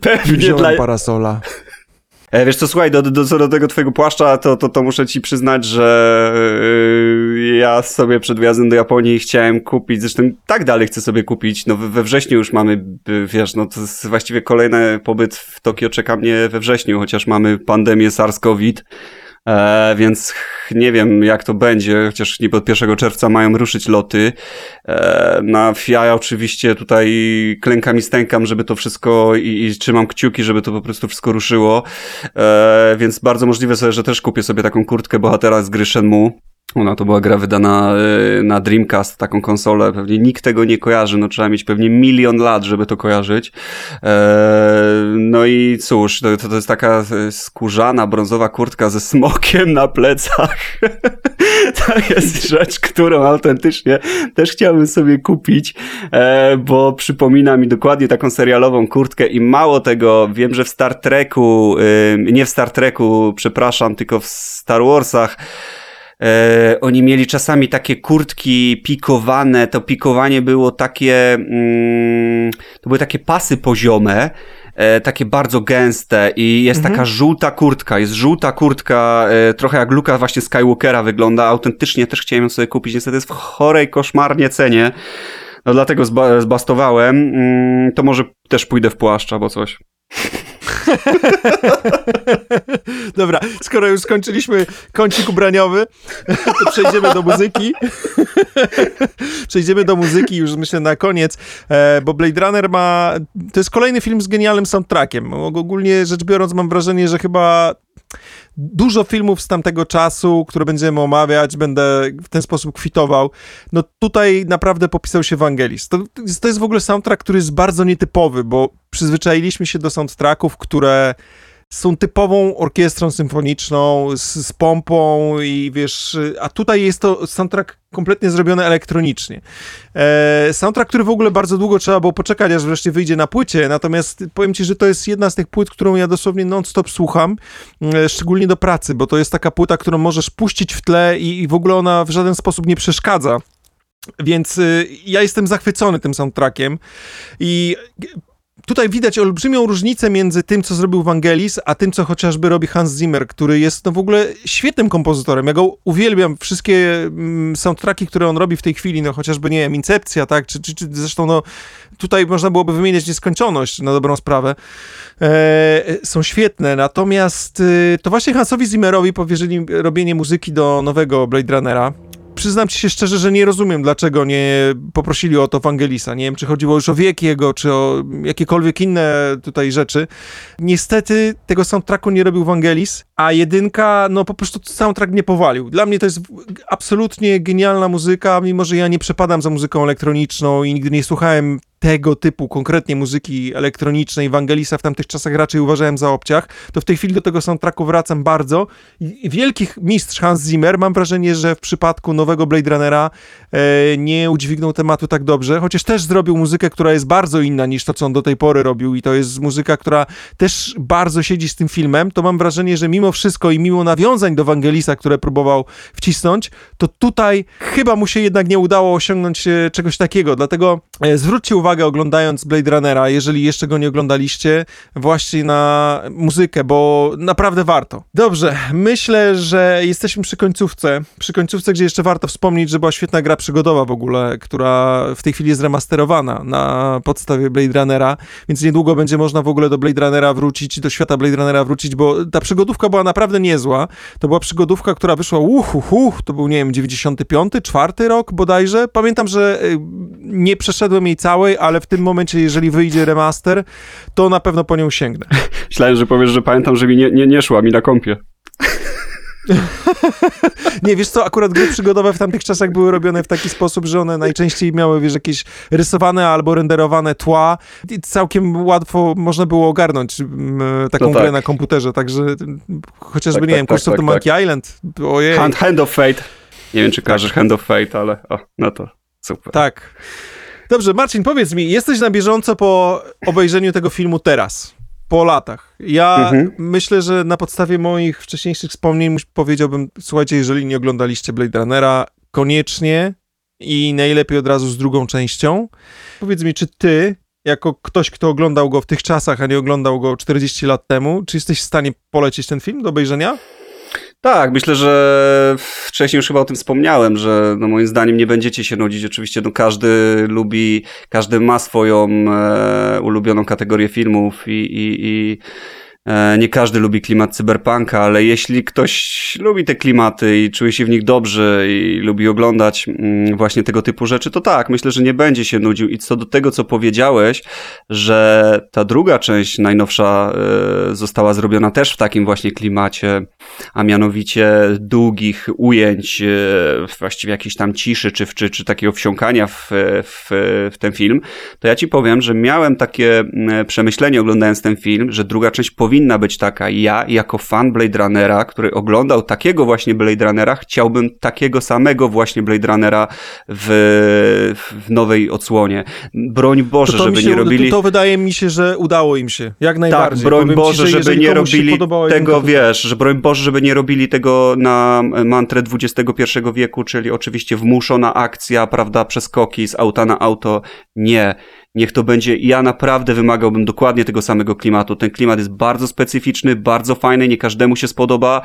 Pewnie wziąłem dla... parasola. E, wiesz co, słuchaj, do, do, co do tego twojego płaszcza, to, to, to muszę ci przyznać, że yy, ja sobie przed wyjazdem do Japonii chciałem kupić, zresztą tak dalej chcę sobie kupić, no we, wrześniu już mamy, y, wiesz, no to jest właściwie kolejny pobyt w Tokio czeka mnie we wrześniu, chociaż mamy pandemię SARS-CoV, E, więc nie wiem, jak to będzie, chociaż niby od 1 czerwca mają ruszyć loty. E, na ja oczywiście tutaj klękam i stękam, żeby to wszystko i, i trzymam kciuki, żeby to po prostu wszystko ruszyło. E, więc bardzo możliwe sobie, że też kupię sobie taką kurtkę bohatera z gry Shenmue. Ona to była gra wydana e, na Dreamcast, taką konsolę. Pewnie nikt tego nie kojarzy, no trzeba mieć pewnie milion lat, żeby to kojarzyć. E, no i cóż, to, to jest taka e, skórzana, brązowa kurtka ze smokiem na plecach. to jest rzecz, którą autentycznie też chciałbym sobie kupić, bo przypomina mi dokładnie taką serialową kurtkę i mało tego, wiem, że w Star Treku, nie w Star Treku, przepraszam, tylko w Star Warsach, E, oni mieli czasami takie kurtki pikowane, to pikowanie było takie, mm, to były takie pasy poziome, e, takie bardzo gęste i jest mhm. taka żółta kurtka, jest żółta kurtka, e, trochę jak Luka właśnie Skywalkera wygląda, autentycznie też chciałem ją sobie kupić, niestety jest w chorej, koszmarnie cenie, no dlatego zba zbastowałem, mm, to może też pójdę w płaszcz albo coś. Dobra, skoro już skończyliśmy kącik ubraniowy, to przejdziemy do muzyki. przejdziemy do muzyki już myślę na koniec, e, bo Blade Runner ma... To jest kolejny film z genialnym soundtrackiem. Ogólnie rzecz biorąc mam wrażenie, że chyba dużo filmów z tamtego czasu, które będziemy omawiać, będę w ten sposób kwitował. No tutaj naprawdę popisał się Wangelis. To, to jest w ogóle soundtrack, który jest bardzo nietypowy, bo przyzwyczailiśmy się do soundtracków, które są typową orkiestrą symfoniczną z, z, pompą i wiesz, a tutaj jest to soundtrack kompletnie zrobiony elektronicznie. E, soundtrack, który w ogóle bardzo długo trzeba było poczekać, aż wreszcie wyjdzie na płycie, natomiast powiem ci, że to jest jedna z tych płyt, którą ja dosłownie non-stop słucham, e, szczególnie do pracy, bo to jest taka płyta, którą możesz puścić w tle i, i w ogóle ona w żaden sposób nie przeszkadza. Więc y, ja jestem zachwycony tym soundtrackiem i tutaj widać olbrzymią różnicę między tym, co zrobił Vangelis, a tym, co chociażby robi Hans Zimmer, który jest no w ogóle świetnym kompozytorem. Ja go uwielbiam. Wszystkie mm, soundtracki, które on robi w tej chwili, no chociażby, nie wiem, Incepcja, tak, czy, czy, czy zresztą, no tutaj można byłoby wymieniać nieskończoność na dobrą sprawę. E, są świetne, natomiast e, to właśnie Hansowi Zimmerowi powierzyli robienie muzyki do nowego Blade Runnera przyznam ci się szczerze, że nie rozumiem, dlaczego nie poprosili o to Wangelisa. Nie wiem, czy chodziło już o wiek jego, czy o jakiekolwiek inne tutaj rzeczy. Niestety tego soundtracku nie robił Wangelis, a jedynka, no po prostu soundtrack nie powalił. Dla mnie to jest absolutnie genialna muzyka, mimo że ja nie przepadam za muzyką elektroniczną i nigdy nie słuchałem tego typu konkretnie muzyki elektronicznej Wangelisa w tamtych czasach raczej uważałem za obciach, to w tej chwili do tego soundtracku wracam bardzo. Wielkich mistrz Hans Zimmer, mam wrażenie, że w przypadku nowego Blade Runnera e, nie udźwignął tematu tak dobrze, chociaż też zrobił muzykę, która jest bardzo inna niż to, co on do tej pory robił. I to jest muzyka, która też bardzo siedzi z tym filmem, to mam wrażenie, że mimo wszystko i mimo nawiązań do Wangelisa, które próbował wcisnąć, to tutaj chyba mu się jednak nie udało osiągnąć e, czegoś takiego, dlatego e, zwróćcie uwagę uwagę oglądając Blade Runnera, jeżeli jeszcze go nie oglądaliście, właśnie na muzykę, bo naprawdę warto. Dobrze, myślę, że jesteśmy przy końcówce. Przy końcówce, gdzie jeszcze warto wspomnieć, że była świetna gra przygodowa w ogóle, która w tej chwili jest remasterowana na podstawie Blade Runnera, więc niedługo będzie można w ogóle do Blade Runnera wrócić, do świata Blade Runnera wrócić, bo ta przygodówka była naprawdę niezła. To była przygodówka, która wyszła uhu, uhu, to był, nie wiem, 95, czwarty rok bodajże. Pamiętam, że y, nie przeszedłem jej całej, ale w tym momencie, jeżeli wyjdzie remaster, to na pewno po nią sięgnę. Myślałem, że powiesz, że pamiętam, że mi nie, nie, nie szła mi na kompie. nie, wiesz co, akurat gry przygodowe w tamtych czasach były robione w taki sposób, że one najczęściej miały, wiesz, jakieś rysowane albo renderowane tła i całkiem łatwo można było ogarnąć m, taką no tak. grę na komputerze, także chociażby, tak, nie tak, wiem, tak, Curse tak, Monkey tak. Island, ojej. Hand, Hand of Fate. Nie wiem, czy kojarzysz Hand of Fate, ale o, no to super. Tak. Dobrze, Marcin, powiedz mi, jesteś na bieżąco po obejrzeniu tego filmu teraz, po latach. Ja Mhm. myślę, że na podstawie moich wcześniejszych wspomnień powiedziałbym, słuchajcie, jeżeli nie oglądaliście Blade Runnera, koniecznie i najlepiej od razu z drugą częścią. Powiedz mi, czy ty, jako ktoś, kto oglądał go w tych czasach, a nie oglądał go 40 lat temu, czy jesteś w stanie polecić ten film do obejrzenia? Tak, myślę, że wcześniej już chyba o tym wspomniałem, że no moim zdaniem nie będziecie się nudzić. Oczywiście no każdy lubi, każdy ma swoją e, ulubioną kategorię filmów i, i, i nie każdy lubi klimat cyberpunka, ale jeśli ktoś lubi te klimaty i czuje się w nich dobrze i lubi oglądać mm, właśnie tego typu rzeczy, to tak, myślę, że nie będzie się nudził. I co do tego, co powiedziałeś, że ta druga część, najnowsza, e, została zrobiona też w takim właśnie klimacie, a mianowicie długich ujęć, e, właściwie jakiejś tam ciszy, czy, czy, czy takiego wsiąkania w, w, w ten film, to ja ci powiem, że miałem takie mm, przemyślenie oglądając ten film, że druga część powinna być taka. Ja, jako fan Blade Runnera, który oglądał takiego właśnie Blade Runnera, chciałbym takiego samego właśnie Blade Runnera w, w nowej odsłonie. Broń Boże, To, to, żeby się, nie robili... to, to wydaje mi się, że udało im się, jak Tak, najbardziej. broń Powiem Boże, ci, że żeby nie robili tego, wiesz, że broń Boże, żeby nie robili tego na mantrę XXI wieku, czyli oczywiście wmuszona akcja, prawda, przeskoki z auta na auto. Nie. Niech to będzie, ja naprawdę wymagałbym dokładnie tego samego klimatu. Ten klimat jest bardzo specyficzny, bardzo fajny, nie każdemu się spodoba,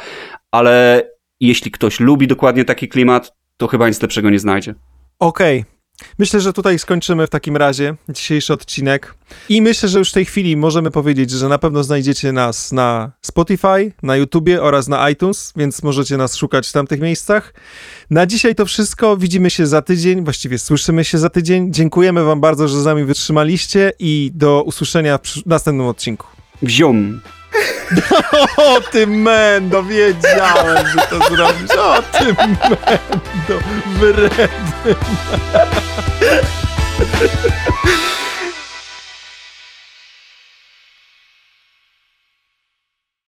ale jeśli ktoś lubi dokładnie taki klimat, to chyba nic lepszego nie znajdzie. Okej. Myślę, że tutaj skończymy w takim razie dzisiejszy odcinek. I myślę, że już w tej chwili możemy powiedzieć, że na pewno znajdziecie nas na Spotify, na YouTubie oraz na iTunes, więc możecie nas szukać w tamtych miejscach. Na dzisiaj to wszystko. Widzimy się za tydzień, właściwie słyszymy się za tydzień. Dziękujemy Wam bardzo, że z nami wytrzymaliście i do usłyszenia w następnym odcinku. Wziom. O ty mendo, wiedziałem, że to zrobisz. O ty mendo, wredny.